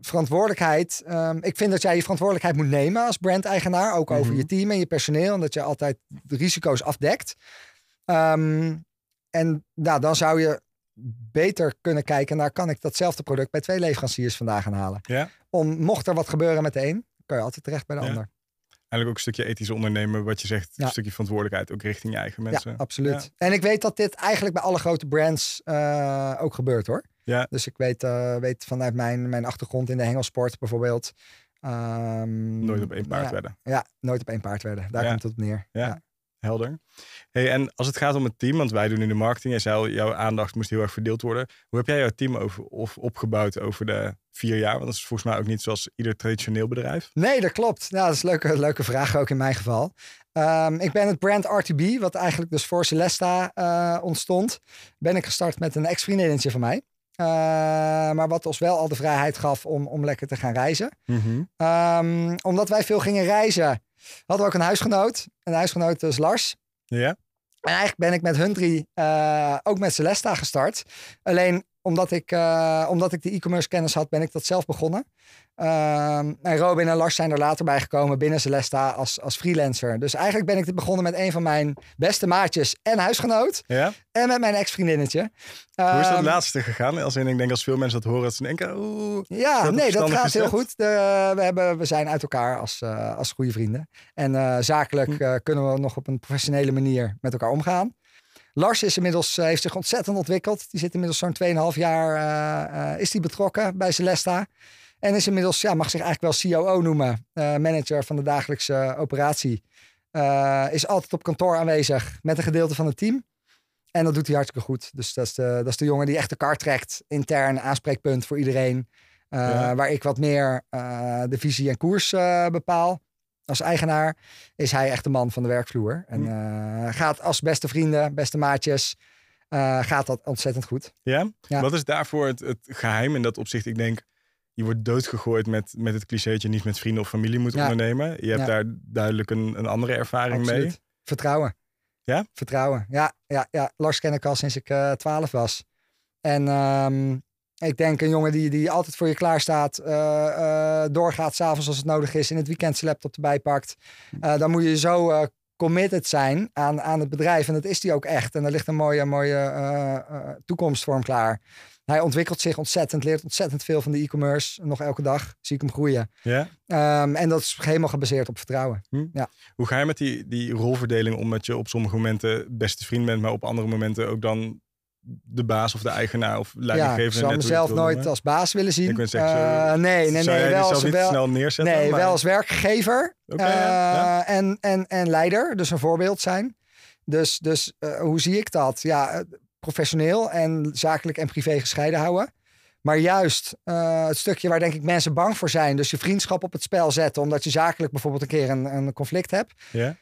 verantwoordelijkheid. Ehm, ik vind dat jij je verantwoordelijkheid moet nemen als brandeigenaar. Ook over Mhm. je team en je personeel. En dat je altijd de risico's afdekt. Ehm, en nou, dan zou je beter kunnen kijken naar... kan ik datzelfde product bij twee leveranciers vandaan gaan halen? Ja? Om, mocht er wat gebeuren met de een, kan je altijd terecht bij de Ja. ander. Eigenlijk ook een stukje ethisch ondernemen, wat je zegt, Ja. een stukje verantwoordelijkheid ook richting je eigen mensen. Ja, absoluut. En ik weet dat dit eigenlijk bij alle grote brands eh, ook gebeurt hoor. Ja. Dus ik weet, eh, weet vanuit mijn, mijn achtergrond in de hengelsport bijvoorbeeld. ehm, Nooit op één paard ja, wedden. Ja, nooit op één paard werden. Daar komt het op neer. Ja. Helder. Hey, en als het gaat om het team, want wij doen nu de marketing. Zei al, jouw aandacht moest heel erg verdeeld worden. Hoe heb jij jouw team over, of opgebouwd over de vier jaar? Want dat is volgens mij ook niet zoals ieder traditioneel bedrijf. Nee, dat klopt. Nou, dat is een leuke, leuke vraag ook in mijn geval. Ehm, ik ben het brand RTB, wat eigenlijk dus voor Celesta eh, ontstond, ben ik gestart met een ex-vriendinnetje van mij. Eh, maar wat ons wel al de vrijheid gaf om, om lekker te gaan reizen. Ehm, omdat wij veel gingen reizen, hadden we ook een huisgenoot. Een huisgenoot is Lars. Ja? En eigenlijk ben ik met hun drie eh, ook met Celesta gestart. Alleen omdat ik, eh, omdat ik de e-commerce kennis had, ben ik dat zelf begonnen. Ehm, en Robin en Lars zijn er later bij gekomen binnen Celesta als, als freelancer. Dus eigenlijk ben ik dit begonnen met een van mijn beste maatjes en huisgenoot. Ja? En met mijn ex-vriendinnetje. Hoe is dat Ehm, laatste gegaan? Als in, ik denk als veel mensen dat horen, dat ze denken, oeh. Ja, dat nee, dat gaat heel goed. De, we, hebben, we zijn uit elkaar als, eh, als goede vrienden. En eh, zakelijk Hm. kunnen we nog op een professionele manier met elkaar omgaan. Lars is inmiddels, eh, heeft zich ontzettend ontwikkeld. Die zit inmiddels zo'n 2,5 jaar eh, eh, is die betrokken bij Celesta. En is inmiddels, ja, mag zich eigenlijk wel COO noemen. manager van de dagelijkse operatie. Is altijd op kantoor aanwezig met een gedeelte van het team. En dat doet hij hartstikke goed. Dus dat is, de, dat is de jongen die echt de kar trekt. Intern, aanspreekpunt voor iedereen. Ja. Waar ik wat meer de visie en koers bepaal. Als eigenaar is hij echt de man van de werkvloer. En uh, gaat als beste vrienden, beste maatjes, uh, gaat dat ontzettend goed. Ja? Ja. Wat is daarvoor het, het geheim in dat opzicht? Ik denk, je wordt doodgegooid met, met het clichétje niet met vrienden of familie moet Ja. ondernemen. Je hebt Ja. daar duidelijk een, een andere ervaring mee. Absoluut. Vertrouwen. Ja? Vertrouwen. Ja, ja, ja. Lars ken ik al sinds ik uh, 12 was. En um, ik denk een jongen die, die altijd voor je klaar staat, uh, uh, doorgaat s'avonds als het nodig is, in het weekend zijn laptop erbij pakt. Uh, dan moet je zo committed zijn aan, aan het bedrijf. En dat is die ook echt. En daar ligt een mooie, mooie toekomst voor hem klaar. Hij ontwikkelt zich ontzettend, leert ontzettend veel van de e-commerce. Nog elke dag zie ik hem groeien. Ja? Um, en dat is helemaal gebaseerd op vertrouwen. Hm. Ja. Hoe ga je met die, die rolverdeling om dat je op sommige momenten beste vriend bent, maar op andere momenten ook dan de baas of de eigenaar of Ja, leidinggever? ik net hoe je mezelf nooit noemen? als baas willen zien. Ik Uh, nee, nee, Zou nee. Wel als, niet wel, snel neerzetten? nee, maar- wel als werkgever uh, ja, en, en, en leider. Dus een voorbeeld zijn. Dus, dus uh, hoe zie ik dat? Ja, professioneel en zakelijk en privé gescheiden houden. Maar juist uh, het stukje waar denk ik mensen bang voor zijn. Dus je vriendschap op het spel zetten. Omdat je zakelijk bijvoorbeeld een keer een, een conflict hebt. Ja?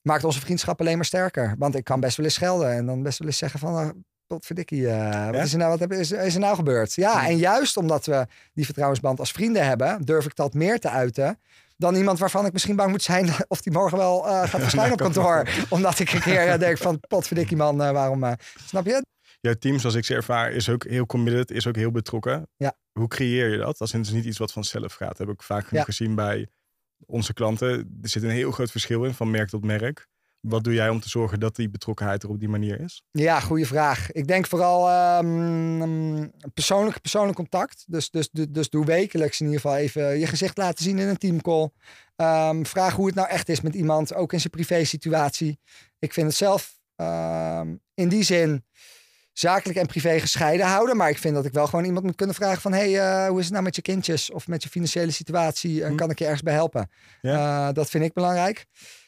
Maakt onze vriendschap alleen maar sterker. Want ik kan best wel eens schelden. En dan best wel eens zeggen van... Uh, Potverdikkie, uh, wat, is er nou, wat heb- is, is er nou gebeurd? Ja, Ja. en juist omdat we die vertrouwensband als vrienden hebben... durf ik dat meer te uiten dan iemand waarvan ik misschien bang moet zijn... of die morgen wel uh, gaat verschijnen op kantoor. omdat ik een keer uh, denk van... potverdikkie man, uh, waarom... Uh, snap je? Jouw team, zoals ik ze ervaar, is ook heel committed, is ook heel betrokken. Ja. Hoe creëer je dat? Dat is niet iets wat vanzelf gaat. Dat heb ik vaak genoeg Ja. gezien bij onze klanten. Er zit een heel groot verschil in, van merk tot merk. Wat doe jij om te zorgen dat die betrokkenheid er op die manier is? Ja, goede vraag. Ik denk vooral um, persoonlijk, persoonlijk contact. Dus, dus, dus, dus doe wekelijks in ieder geval even je gezicht laten zien in een teamcall. Um, vraag hoe het nou echt is met iemand, ook in zijn privé situatie. Ik vind het zelf um, in die zin zakelijk en privé gescheiden houden. Maar ik vind dat ik wel gewoon iemand moet kunnen vragen van... hey, uh, hoe is het nou met je kindjes of met je financiële situatie? Uh, Hm. Kan ik je ergens bij helpen? Uh, dat vind ik belangrijk.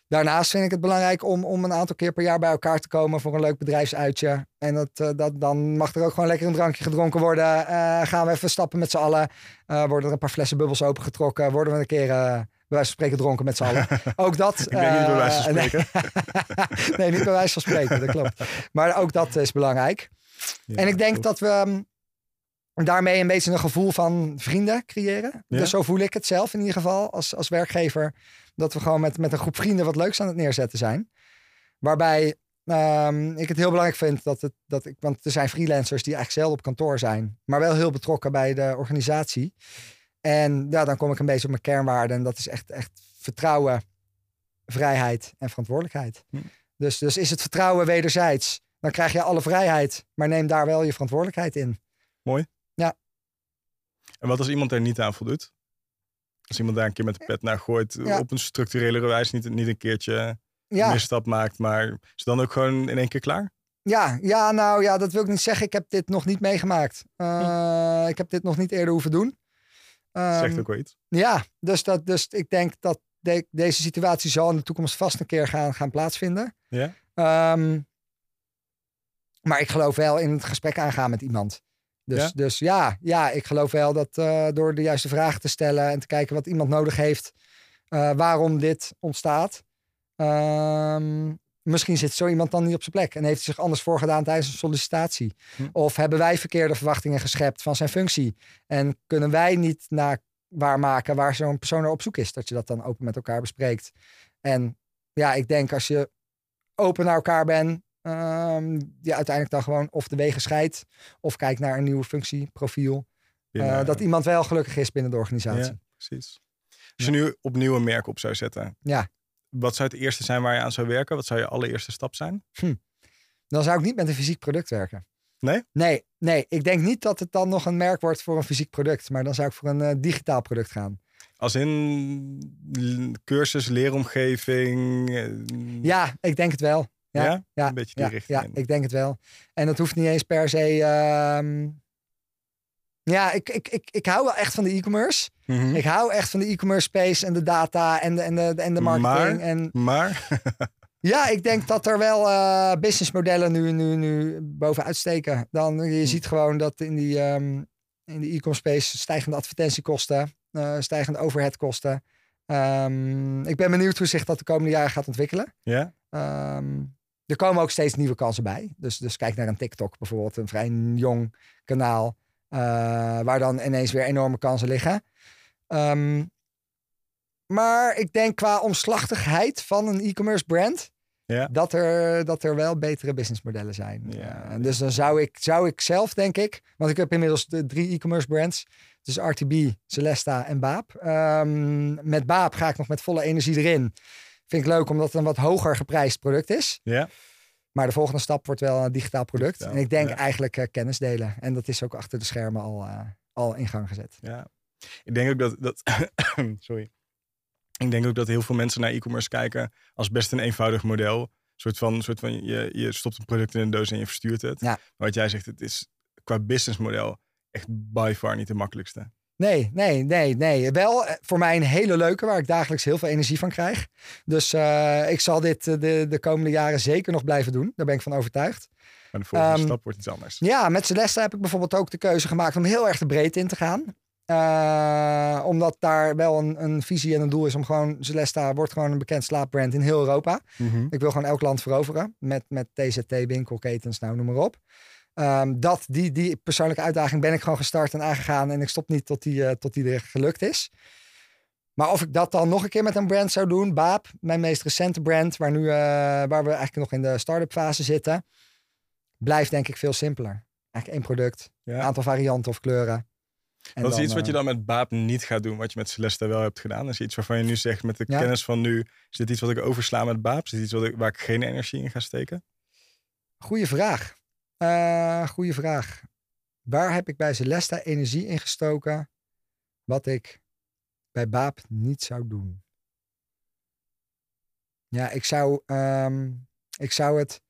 Daarnaast vind ik het belangrijk om, om een aantal keer per jaar bij elkaar te komen voor een leuk bedrijfsuitje. En dat, uh, dat, dan mag er ook gewoon lekker een drankje gedronken worden. Uh, gaan we even stappen met z'n allen. Uh, worden er een paar flessen bubbels opengetrokken. Worden we een keer bij wijze van spreken dronken met z'n allen. Ook dat. Ik denk niet bij wijze van spreken. nee, niet bij wijze van spreken, dat klopt. Maar ook dat is belangrijk. Ja, en ik denk dat we um, daarmee een beetje een gevoel van vrienden creëren. Ja. Dus zo voel ik het zelf in ieder geval als, als werkgever. Dat we gewoon met, met een groep vrienden wat leuks aan het neerzetten zijn. Waarbij um, ik het heel belangrijk vind dat het, dat ik, want er zijn freelancers die eigenlijk zelden op kantoor zijn, maar wel heel betrokken bij de organisatie. En ja, dan kom ik een beetje op mijn kernwaarden. En dat is echt, echt vertrouwen, vrijheid en verantwoordelijkheid. Hm. Dus, dus is het vertrouwen wederzijds, dan krijg je alle vrijheid, maar neem daar wel je verantwoordelijkheid in. En wat als iemand er niet aan voldoet? Als iemand daar een keer met de pet naar gooit, Ja. op een structurele wijze, niet, niet een keertje Ja, misstap maakt, maar is dan ook gewoon in één keer klaar? ja, ja, nou ja, dat wil ik niet zeggen. Ik heb dit nog niet meegemaakt. Uh, Ik heb dit nog niet eerder hoeven doen. Zegt Um, ook wel iets. Ja, dus, dat, dus ik denk dat de- deze situatie zal in de toekomst vast een keer gaan, gaan plaatsvinden. Ja? Ehm, maar ik geloof wel in het gesprek aangaan met iemand. Dus Ja? dus ja, ja ik geloof wel dat eh, door de juiste vragen te stellen en te kijken wat iemand nodig heeft, eh, waarom dit ontstaat. Ehm, misschien zit zo iemand dan niet op zijn plek en heeft hij zich anders voorgedaan tijdens een sollicitatie. Hm. Of hebben wij verkeerde verwachtingen geschept van zijn functie en kunnen wij niet naar waarmaken waar zo'n persoon naar op zoek is. Dat je dat dan open met elkaar bespreekt. En ja, ik denk als je open naar elkaar bent, ehm je uiteindelijk dan gewoon of de wegen scheidt of kijkt naar een nieuwe functieprofiel. Binnen- eh, dat iemand wel gelukkig is binnen de organisatie. Ja, precies. Als je nu opnieuw een merk op zou zetten, Ja. wat zou het eerste zijn waar je aan zou werken? Wat zou je allereerste stap zijn? Dan zou ik niet met een fysiek product werken. Nee? Nee, nee. Ik denk niet dat het dan nog een merk wordt voor een fysiek product. Maar dan zou ik voor een eh, digitaal product gaan. Als in cursus, leeromgeving? eh, Ja, ik denk het wel. Ja, Ja? ja, Een beetje die ja, richting ja, in. ik denk het wel. En dat hoeft niet eens per se. ehm, Ja, ik, ik, ik, ik hou wel echt van de e-commerce. Mhm. Ik hou echt van de e-commerce space en de data en de, en de, en de marketing. Maar- En Maar, Ja, ik denk dat er wel uh, businessmodellen nu, nu, nu bovenuit steken. Dan, je hm. ziet gewoon dat in die ehm, in de e-commerce space stijgende advertentiekosten, uh, stijgende overheadkosten. Um, ik ben benieuwd hoe zich dat de komende jaren gaat ontwikkelen. Ja. Um, er komen ook steeds nieuwe kansen bij. Dus, dus kijk naar een TikTok bijvoorbeeld, een vrij jong kanaal, uh, waar dan ineens weer enorme kansen liggen. Um, maar ik denk qua omslachtigheid van een e-commerce brand, ja. dat, er, dat er wel betere businessmodellen zijn. Ja. Uh, dus dan zou ik, zou ik zelf, denk ik, want ik heb inmiddels de drie e-commerce brands. Dus RTB, Celesta en Baap. Um, met Baap ga ik nog met volle energie erin. Vind ik leuk omdat het een wat hoger geprijsd product is. Ja. Maar de volgende stap wordt wel een digitaal product. en ik denk eigenlijk uh, kennis delen. En dat is ook achter de schermen al, uh, al in gang gezet. Ja. Ik denk ook dat, dat sorry. Ik denk ook dat heel veel mensen naar e-commerce kijken als best een eenvoudig model. Een soort van, soort van je, je stopt een product in een doos en je verstuurt het. Ja. Maar wat jij zegt, het is qua businessmodel echt by far niet de makkelijkste. Nee, nee, nee, nee. Wel eh, voor mij een hele leuke waar ik dagelijks heel veel energie van krijg. Dus uh, ik zal dit uh, de, de komende jaren zeker nog blijven doen. Daar ben ik van overtuigd. Maar de volgende um, stap wordt iets anders. Ja, met Celeste heb ik bijvoorbeeld ook de keuze gemaakt om heel erg de breedte in te gaan. Uh, omdat daar wel een, een, visie en een doel is om gewoon... Celesta wordt gewoon een bekend slaapbrand in heel Europa. Mm -hmm. Ik wil gewoon elk land veroveren. Met, met TZT, winkelketens, nou noem maar op. Um, dat, die, die persoonlijke uitdaging ben ik gewoon gestart en aangegaan. En ik stop niet tot die, uh, tot die er gelukt is. Maar of ik dat dan nog een keer met een brand zou doen. Baap, mijn meest recente brand. Waar, nu, uh, waar we eigenlijk nog in de start-up fase zitten. Blijft denk ik veel simpeler. Eigenlijk één product. Een aantal varianten of kleuren. En wat is iets wat je dan met Baap niet gaat doen, wat je met Celeste wel hebt gedaan? Is iets waarvan je nu zegt, met de ja. kennis van nu, is dit iets wat ik oversla met Baap? Is dit iets wat ik, waar ik geen energie in ga steken? Goeie vraag. Uh, goeie vraag. Waar heb ik bij Celeste energie in gestoken wat ik bij Baap niet zou doen? Ja, ik zou, um, ik zou het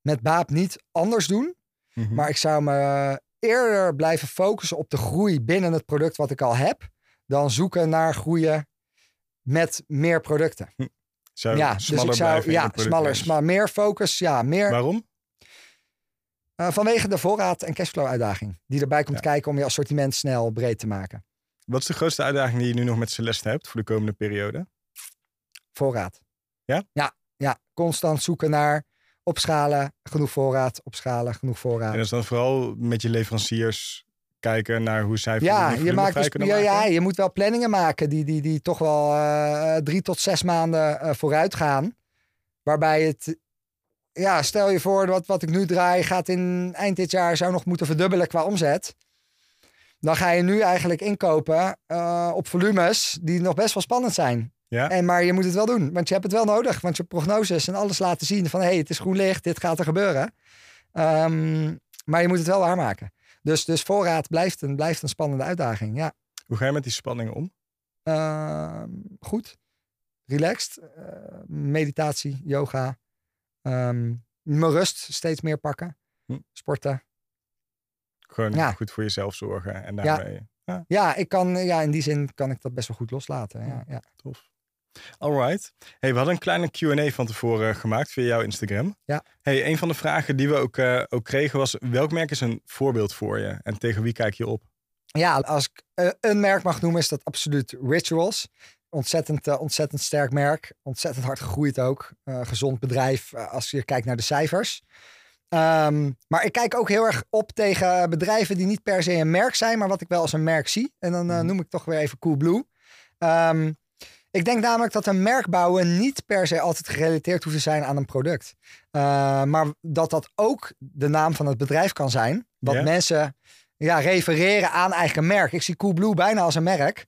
met Baap niet anders doen. Mm -hmm. Maar ik zou me eerder blijven focussen op de groei binnen het product wat ik al heb. Dan zoeken naar groeien met meer producten. Hm. Zou ja, dus ik zou ja, smaller, smaller, meer focus. Ja, meer. Waarom? Uh, vanwege de voorraad- en cashflow uitdaging. Die erbij komt ja. kijken om je assortiment snel breed te maken. Wat is de grootste uitdaging die je nu nog met Celeste hebt voor de komende periode? Voorraad. Ja? Ja, ja. constant zoeken naar opschalen, genoeg voorraad, opschalen, genoeg voorraad. En dat is dan vooral met je leveranciers kijken naar hoe zij ja, je maakt dus, ja, ja, je moet wel planningen maken die, die, die toch wel uh, drie tot zes maanden uh, vooruit gaan. Waarbij het, ja, stel je voor wat, wat ik nu draai gaat in eind dit jaar zou nog moeten verdubbelen qua omzet. Dan ga je nu eigenlijk inkopen uh, op volumes die nog best wel spannend zijn. Ja. En, maar je moet het wel doen, want je hebt het wel nodig. Want je prognoses en alles laten zien van... hé, hey, het is groen licht, dit gaat er gebeuren. Um, maar je moet het wel waarmaken. Dus, dus voorraad blijft een, blijft een spannende uitdaging, ja. Hoe ga je met die spanningen om? Uh, goed. Relaxed. Uh, meditatie, yoga. Um, mijn rust steeds meer pakken. Hm. Sporten. Gewoon ja. goed voor jezelf zorgen en daarmee... Ja. Ja. ja, ik kan, ja, in die zin kan ik dat best wel goed loslaten. Ja, ja. Tof. Alright. Hey, we hadden een kleine Q&A van tevoren gemaakt via jouw Instagram. Ja. Hey, een van de vragen die we ook, uh, ook kregen was... welk merk is een voorbeeld voor je? En tegen wie kijk je op? Ja, als ik uh, een merk mag noemen is dat absoluut Rituals. Ontzettend, uh, ontzettend sterk merk. Ontzettend hard gegroeid ook. gezond bedrijf als je kijkt naar de cijfers. Um, maar ik kijk ook heel erg op tegen bedrijven die niet per se een merk zijn, maar wat ik wel als een merk zie. En dan uh, noem ik toch weer even Coolblue. Um, ik denk namelijk dat een merk bouwen niet per se altijd gerelateerd hoeft te zijn aan een product. Maar dat dat ook de naam van het bedrijf kan zijn. Wat yeah. mensen ja, refereren aan eigen merk. Ik zie Coolblue bijna als een merk,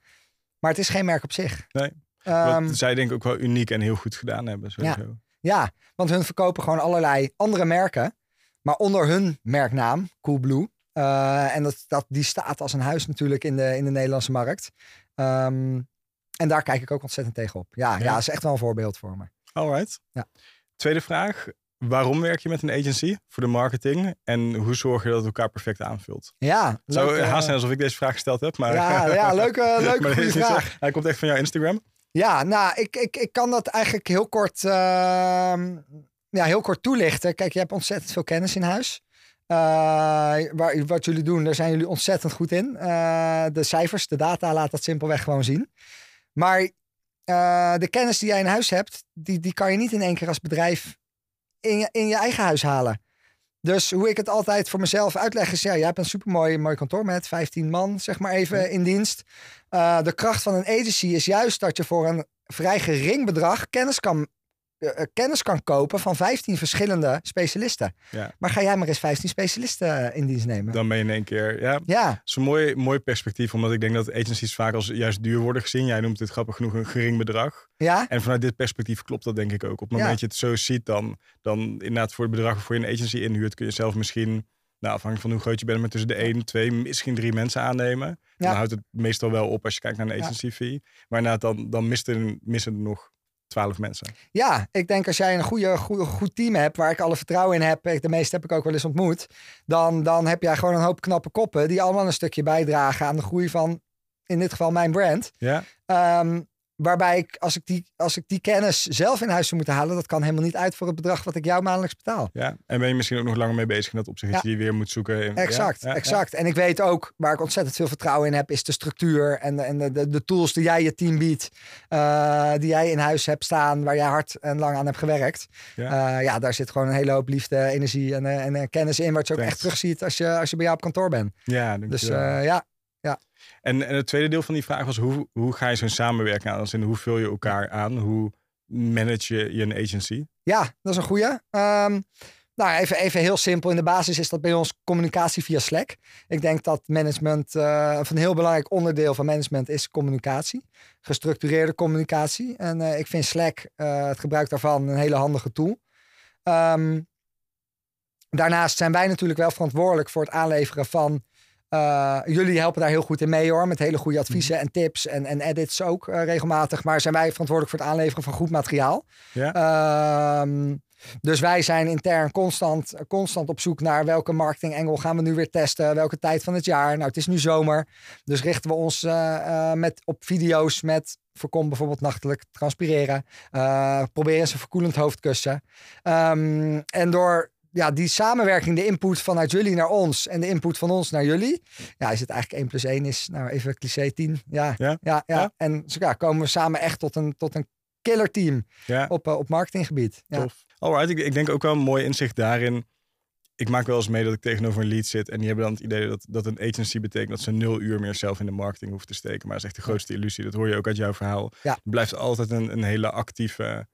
maar het is geen merk op zich. Nee. Um, wat zij denk ik ook wel uniek en heel goed gedaan hebben. Sowieso. Ja, ja, want hun verkopen gewoon allerlei andere merken. Maar onder hun merknaam, Coolblue. Uh, en dat, dat, die staat als een huis natuurlijk in de, in de Nederlandse markt. Um, en daar kijk ik ook ontzettend tegenop. Ja, ja. ja, is echt wel een voorbeeld voor me. Alright. Ja. Tweede vraag. Waarom werk je met een agency voor de marketing? En hoe zorg je dat het elkaar perfect aanvult? Ja. Zou haast zijn alsof ik deze vraag gesteld heb. Maar... Ja, ja leuke, leuke maar goede vraag. Hij komt echt van jouw Instagram. Ja, nou, ik, ik, ik kan dat eigenlijk heel kort, ehm, ja, heel kort toelichten. Kijk, je hebt ontzettend veel kennis in huis. Uh, waar, wat jullie doen, daar zijn jullie ontzettend goed in. Uh, de cijfers, de data laat dat simpelweg gewoon zien. Maar de kennis die jij in huis hebt, die, die kan je niet in één keer als bedrijf in je, in je eigen huis halen. Dus hoe ik het altijd voor mezelf uitleg is, ja, jij hebt een supermooi mooi kantoor met 15 man, zeg maar even, in dienst. Uh, de kracht van een agency is juist dat je voor een vrij gering bedrag kennis kan kennis kan kopen van 15 verschillende specialisten. Ja. Maar ga jij maar eens 15 specialisten in dienst nemen. Dan ben je in één keer. Ja, ja. Dat is een mooi, mooi perspectief, omdat ik denk dat agencies vaak als juist duur worden gezien. Jij noemt het grappig genoeg een gering bedrag. Ja. En vanuit dit perspectief klopt dat denk ik ook. Op het moment dat je het zo ziet, dan, dan inderdaad voor het bedrag waarvoor je een agency inhuurt, kun je zelf misschien nou, afhankelijk van hoe groot je bent, met tussen de 1, 2, misschien drie mensen aannemen. Ja. Dan houdt het meestal wel op als je kijkt naar een agency fee. Maar inderdaad, dan, dan mist er, missen er nog twaalf mensen. Ja, ik denk als jij een goede, goede, goed team hebt waar ik alle vertrouwen in heb, de meeste heb ik ook wel eens ontmoet, dan, dan heb jij gewoon een hoop knappe koppen die allemaal een stukje bijdragen aan de groei van, in dit geval, mijn brand. Ja. Um, Waarbij ik als, ik die, als ik die kennis zelf in huis zou moeten halen, dat kan helemaal niet uit voor het bedrag wat ik jou maandelijks betaal. Ja, en ben je misschien ook nog langer mee bezig in dat opzicht dat je die weer moet zoeken. exact, ja, exact. En ik weet ook, waar ik ontzettend veel vertrouwen in heb, is de structuur en de, en de, de, tools die jij je team biedt, uh, die jij in huis hebt staan, waar jij hard en lang aan hebt gewerkt. Ja, uh, ja daar zit gewoon een hele hoop liefde, energie en, en, en kennis in, wat je ook echt terugziet als je, als je bij jou op kantoor bent. Ja, dus uh, ja, ja. En, en het tweede deel van die vraag was: hoe, hoe ga je zo'n samenwerking aan? En hoe vul je elkaar aan? Hoe manage je, je een agency? Ja, dat is een goede. Um, ehm, nou, even, even heel simpel. In de basis is dat bij ons communicatie via Slack. Ik denk dat management, uh, een heel belangrijk onderdeel van management is communicatie. Gestructureerde communicatie. En uh, ik vind Slack, uh, het gebruik daarvan, een hele handige tool. Um, daarnaast zijn wij natuurlijk wel verantwoordelijk voor het aanleveren van uh, jullie helpen daar heel goed in mee hoor. Met hele goede adviezen mhm. en tips en, en edits ook uh, regelmatig. Maar zijn wij verantwoordelijk voor het aanleveren van goed materiaal. Ja. Uh, dus wij zijn intern constant, constant op zoek naar welke marketing gaan we nu weer testen. Welke tijd van het jaar. Nou, het is nu zomer. Dus richten we ons uh, met, op video's met voorkom bijvoorbeeld nachtelijk transpireren. Probeer eens een verkoelend hoofdkussen. Um, en door ja, die samenwerking, de input vanuit jullie naar ons en de input van ons naar jullie. Ja, is het eigenlijk 1 plus 1 is, nou even cliché 10. Ja, ja, ja. ja. En zo ja, komen we samen echt tot een, tot een killer team ja. op, uh, op marketinggebied. Ja. Tof. Alright, ik, ik denk ook wel een mooi inzicht daarin. Ik maak wel eens mee dat ik tegenover een lead zit en die hebben dan het idee dat, dat een agency betekent dat ze nul uur meer zelf in de marketing hoeven te steken. Maar dat is echt de grootste illusie. Dat hoor je ook uit jouw verhaal. Ja. Het blijft altijd een, een hele actieve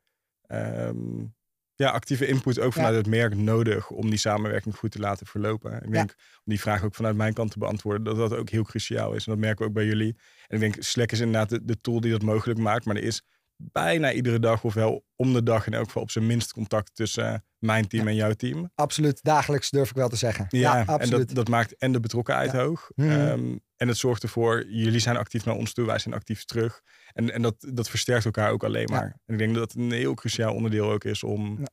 um, ja, actieve input ook vanuit het merk nodig om die samenwerking goed te laten verlopen. Ik denk om die vraag ook vanuit mijn kant te beantwoorden, dat dat ook heel cruciaal is. En dat merken we ook bij jullie. En ik denk, Slack is inderdaad de, de tool die dat mogelijk maakt. Maar er is bijna iedere dag, ofwel om de dag in elk geval op zijn minst contact tussen mijn team en jouw team. Absoluut, dagelijks durf ik wel te zeggen. Ja, absoluut. en dat, dat maakt en de betrokkenheid hoog. Mhm. Ehm, en het zorgt ervoor, jullie zijn actief naar ons toe, wij zijn actief terug. En, en dat, dat versterkt elkaar ook alleen maar. En ik denk dat het een heel cruciaal onderdeel ook is om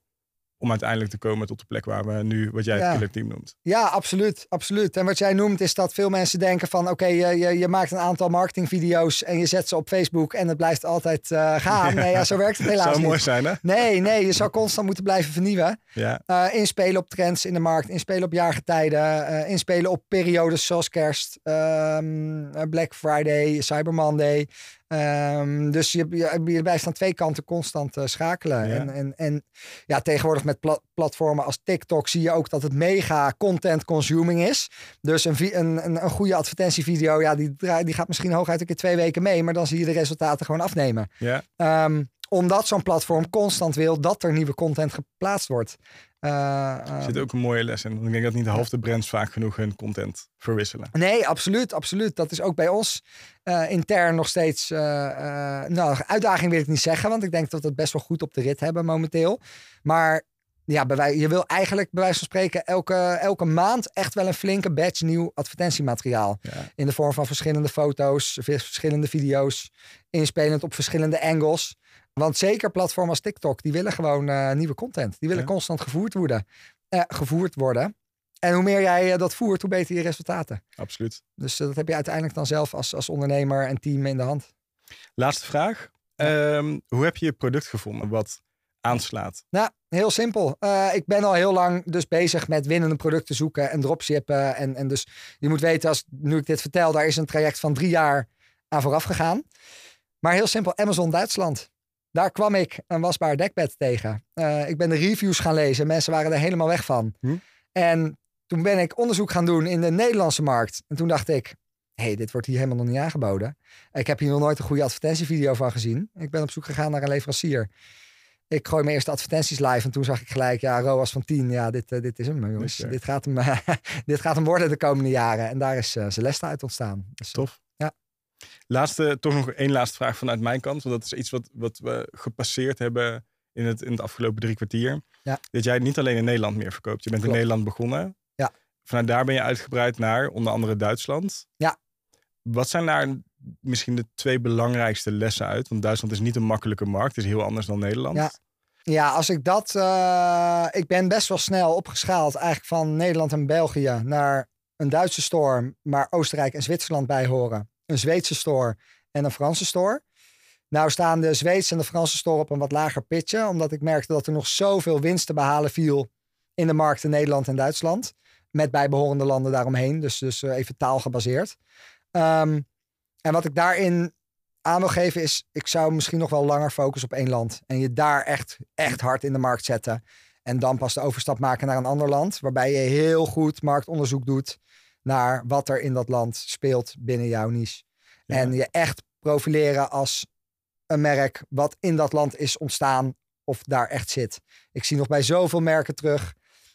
om uiteindelijk te komen tot de plek waar we nu, wat jij het killer team noemt. Ja, absoluut, absoluut. En wat jij noemt is dat veel mensen denken van, oké, je, je, je, maakt een aantal marketingvideo's en je zet ze op Facebook en het blijft altijd uh, gaan. Nee, ja, zo werkt het helaas zou niet. mooi zijn, hè? Nee, nee, je zou constant moeten blijven vernieuwen. Ja. Uh, inspelen op trends in de markt, inspelen op jaargetijden, uh, inspelen op periodes zoals kerst, um, Black Friday, Cyber Monday. Um, dus je, je, je, blijft aan twee kanten constant uh, schakelen. En, en, en ja, tegenwoordig met pla platformen als TikTok zie je ook dat het mega content consuming is. Dus een, een, een, een goede advertentievideo, ja, die, die gaat misschien hooguit een keer twee weken mee, maar dan zie je de resultaten gewoon afnemen. Ja. Um, omdat zo'n platform constant wil dat er nieuwe content geplaatst wordt. Uh, er zit ook een mooie les in. Ik denk dat niet de halve brands vaak genoeg hun content verwisselen. Nee, absoluut, absoluut. Dat is ook bij ons uh, intern nog steeds. Uh, nou, uitdaging wil ik niet zeggen, want ik denk dat we het best wel goed op de rit hebben momenteel. Maar ja, bij, je wil eigenlijk bij wijze van spreken elke, elke maand echt wel een flinke batch nieuw advertentiemateriaal. In de vorm van verschillende foto's, verschillende video's, inspelend op verschillende angles. Want zeker platformen als TikTok, die willen gewoon uh, nieuwe content. Die willen constant gevoerd worden. Uh, gevoerd worden. En hoe meer jij uh, dat voert, hoe beter je resultaten. Absoluut. Dus dat heb je uiteindelijk dan zelf als, als ondernemer en team in de hand. Laatste vraag. Ehm, hoe heb je je product gevonden wat aanslaat? Nou, heel simpel. Uh, ik ben al heel lang dus bezig met winnende producten zoeken en dropshippen. En, en dus je moet weten, als nu ik dit vertel, daar is een traject van drie jaar aan vooraf gegaan. Maar heel simpel, Amazon Duitsland. Daar kwam ik een wasbaar dekbed tegen. Uh, ik ben de reviews gaan lezen. Mensen waren er helemaal weg van. Hm? En toen ben ik onderzoek gaan doen in de Nederlandse markt. En toen dacht ik, hé, hey, dit wordt hier helemaal nog niet aangeboden. Ik heb hier nog nooit een goede advertentievideo van gezien. Ik ben op zoek gegaan naar een leverancier. Ik gooi mijn eerste advertenties live en toen zag ik gelijk, ja, ROAS van 10. Ja, dit, uh, dit is hem, jongens. Dit, gaat hem, dit gaat hem worden de komende jaren. En daar is uh, Celeste uit ontstaan. Dus, Tof. Laatste, toch nog één laatste vraag vanuit mijn kant. Want dat is iets wat, wat we gepasseerd hebben in het, in het afgelopen drie kwartier. Ja. Dat jij niet alleen in Nederland meer verkoopt. Je bent in Nederland begonnen. Ja. Vanuit daar ben je uitgebreid naar onder andere Duitsland. Ja. Wat zijn daar misschien de twee belangrijkste lessen uit? Want Duitsland is niet een makkelijke markt. Het is heel anders dan Nederland. Ja, ja als ik dat... Uh, ik ben best wel snel opgeschaald eigenlijk van Nederland en België naar een Duitse store, maar Oostenrijk en Zwitserland bij horen. Een Zweedse store en een Franse store. Nou staan de Zweedse en de Franse store op een wat lager pitje, omdat ik merkte dat er nog zoveel winst te behalen viel in de markten Nederland en Duitsland. Met bijbehorende landen daaromheen, dus, dus uh, even taalgebaseerd. Um, en wat ik daarin aan wil geven is, ik zou misschien nog wel langer focussen op één land. En je daar echt, echt hard in de markt zetten. En dan pas de overstap maken naar een ander land. Waarbij je heel goed marktonderzoek doet naar wat er in dat land speelt binnen jouw niche. En je echt profileren als een merk wat in dat land is ontstaan of daar echt zit. Ik zie nog bij zoveel merken terug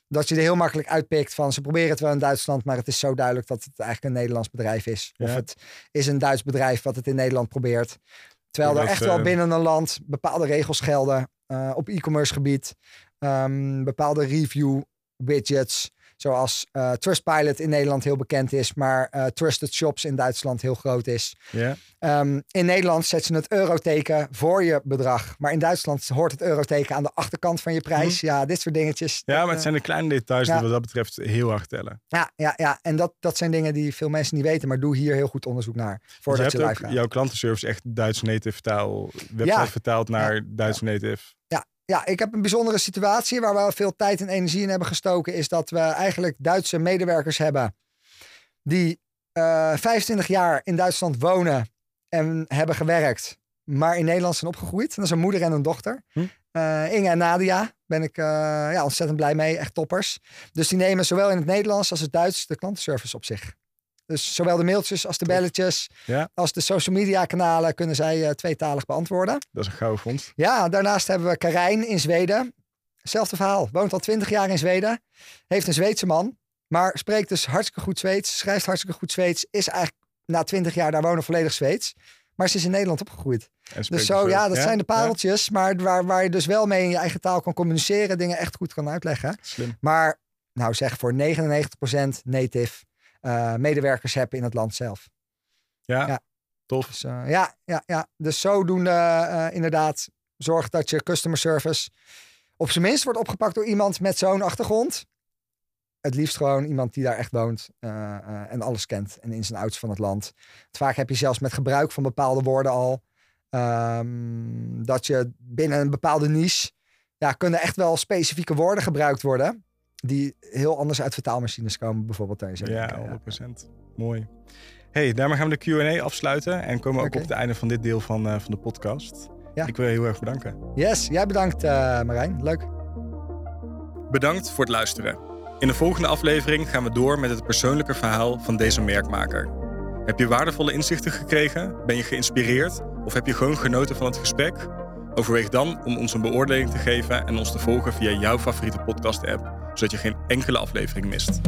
dat je er heel makkelijk uitpikt van ze proberen het wel in Duitsland, maar het is zo duidelijk dat het eigenlijk een Nederlands bedrijf is. Of het is een Duits bedrijf wat het in Nederland probeert. Terwijl er echt wel eh, binnen een land bepaalde regels gelden uh, op e-commerce gebied, um, bepaalde review widgets, Zoals uh, Trustpilot in Nederland heel bekend is, maar uh, Trusted Shops in Duitsland heel groot is. Um, in Nederland zet ze het euroteken voor je bedrag. Maar in Duitsland hoort het euroteken aan de achterkant van je prijs. Mhm. Ja, dit soort dingetjes. Ja, maar het zijn de kleine details die wat dat betreft heel hard tellen. Ja, ja, ja. en dat, dat zijn dingen die veel mensen niet weten. Maar doe hier heel goed onderzoek naar. Voordat je, je live gaat. jouw klantenservice echt Duits native taal, website vertaald naar Duits native. Ja, ja, ik heb een bijzondere situatie waar we veel tijd en energie in hebben gestoken. Is dat we eigenlijk Duitse medewerkers hebben die uh, eh, 25 jaar in Duitsland wonen en hebben gewerkt, maar in Nederland zijn opgegroeid. Dat is een moeder en een dochter. Hm? Uh, Inge en Nadia ben ik uh, ja, ontzettend blij mee. Echt toppers. Dus die nemen zowel in het Nederlands als het Duits de klantenservice op zich. Dus zowel de mailtjes als de belletjes, ja. als de social media kanalen kunnen zij uh, tweetalig beantwoorden. Dat is een gouden fonds. Ja, daarnaast hebben we Karijn in Zweden. Hetzelfde verhaal. Woont al twintig jaar in Zweden. Heeft een Zweedse man. Maar spreekt dus hartstikke goed Zweeds. Schrijft hartstikke goed Zweeds. Is eigenlijk na twintig jaar daar wonen volledig Zweeds. Maar ze is in Nederland opgegroeid. Dus zo, ja, dat zijn de pareltjes. Maar waar, waar je dus wel mee in je eigen taal kan communiceren. Dingen echt goed kan uitleggen. Slim. Maar nou zeg voor 99% native uh, medewerkers hebben in het land zelf. Ja, ja. tof. Dus, uh, ja, ja, ja, dus zodoende uh, inderdaad zorg dat je customer service op zijn minst wordt opgepakt door iemand met zo'n achtergrond. Het liefst gewoon iemand die daar echt woont en alles kent en in zijn ouds van het land. Vaak heb je zelfs met gebruik van bepaalde woorden al um, dat je binnen een bepaalde niche ja, kunnen echt wel specifieke woorden gebruikt worden die heel anders uit vertaalmachines komen, bijvoorbeeld tijdens Ja, 100%. Mooi. Hey, daarmee gaan we de Q&A afsluiten en komen we ook op het einde van dit deel van, uh, van de podcast. Ja. Ik wil je heel erg bedanken. Yes, jij bedankt uh, Marijn. Leuk. Bedankt voor het luisteren. In de volgende aflevering gaan we door met het persoonlijke verhaal van deze merkmaker. Heb je waardevolle inzichten gekregen? Ben je geïnspireerd? Of heb je gewoon genoten van het gesprek? Overweeg dan om ons een beoordeling te geven en ons te volgen via jouw favoriete podcast-app, zodat je geen enkele aflevering mist.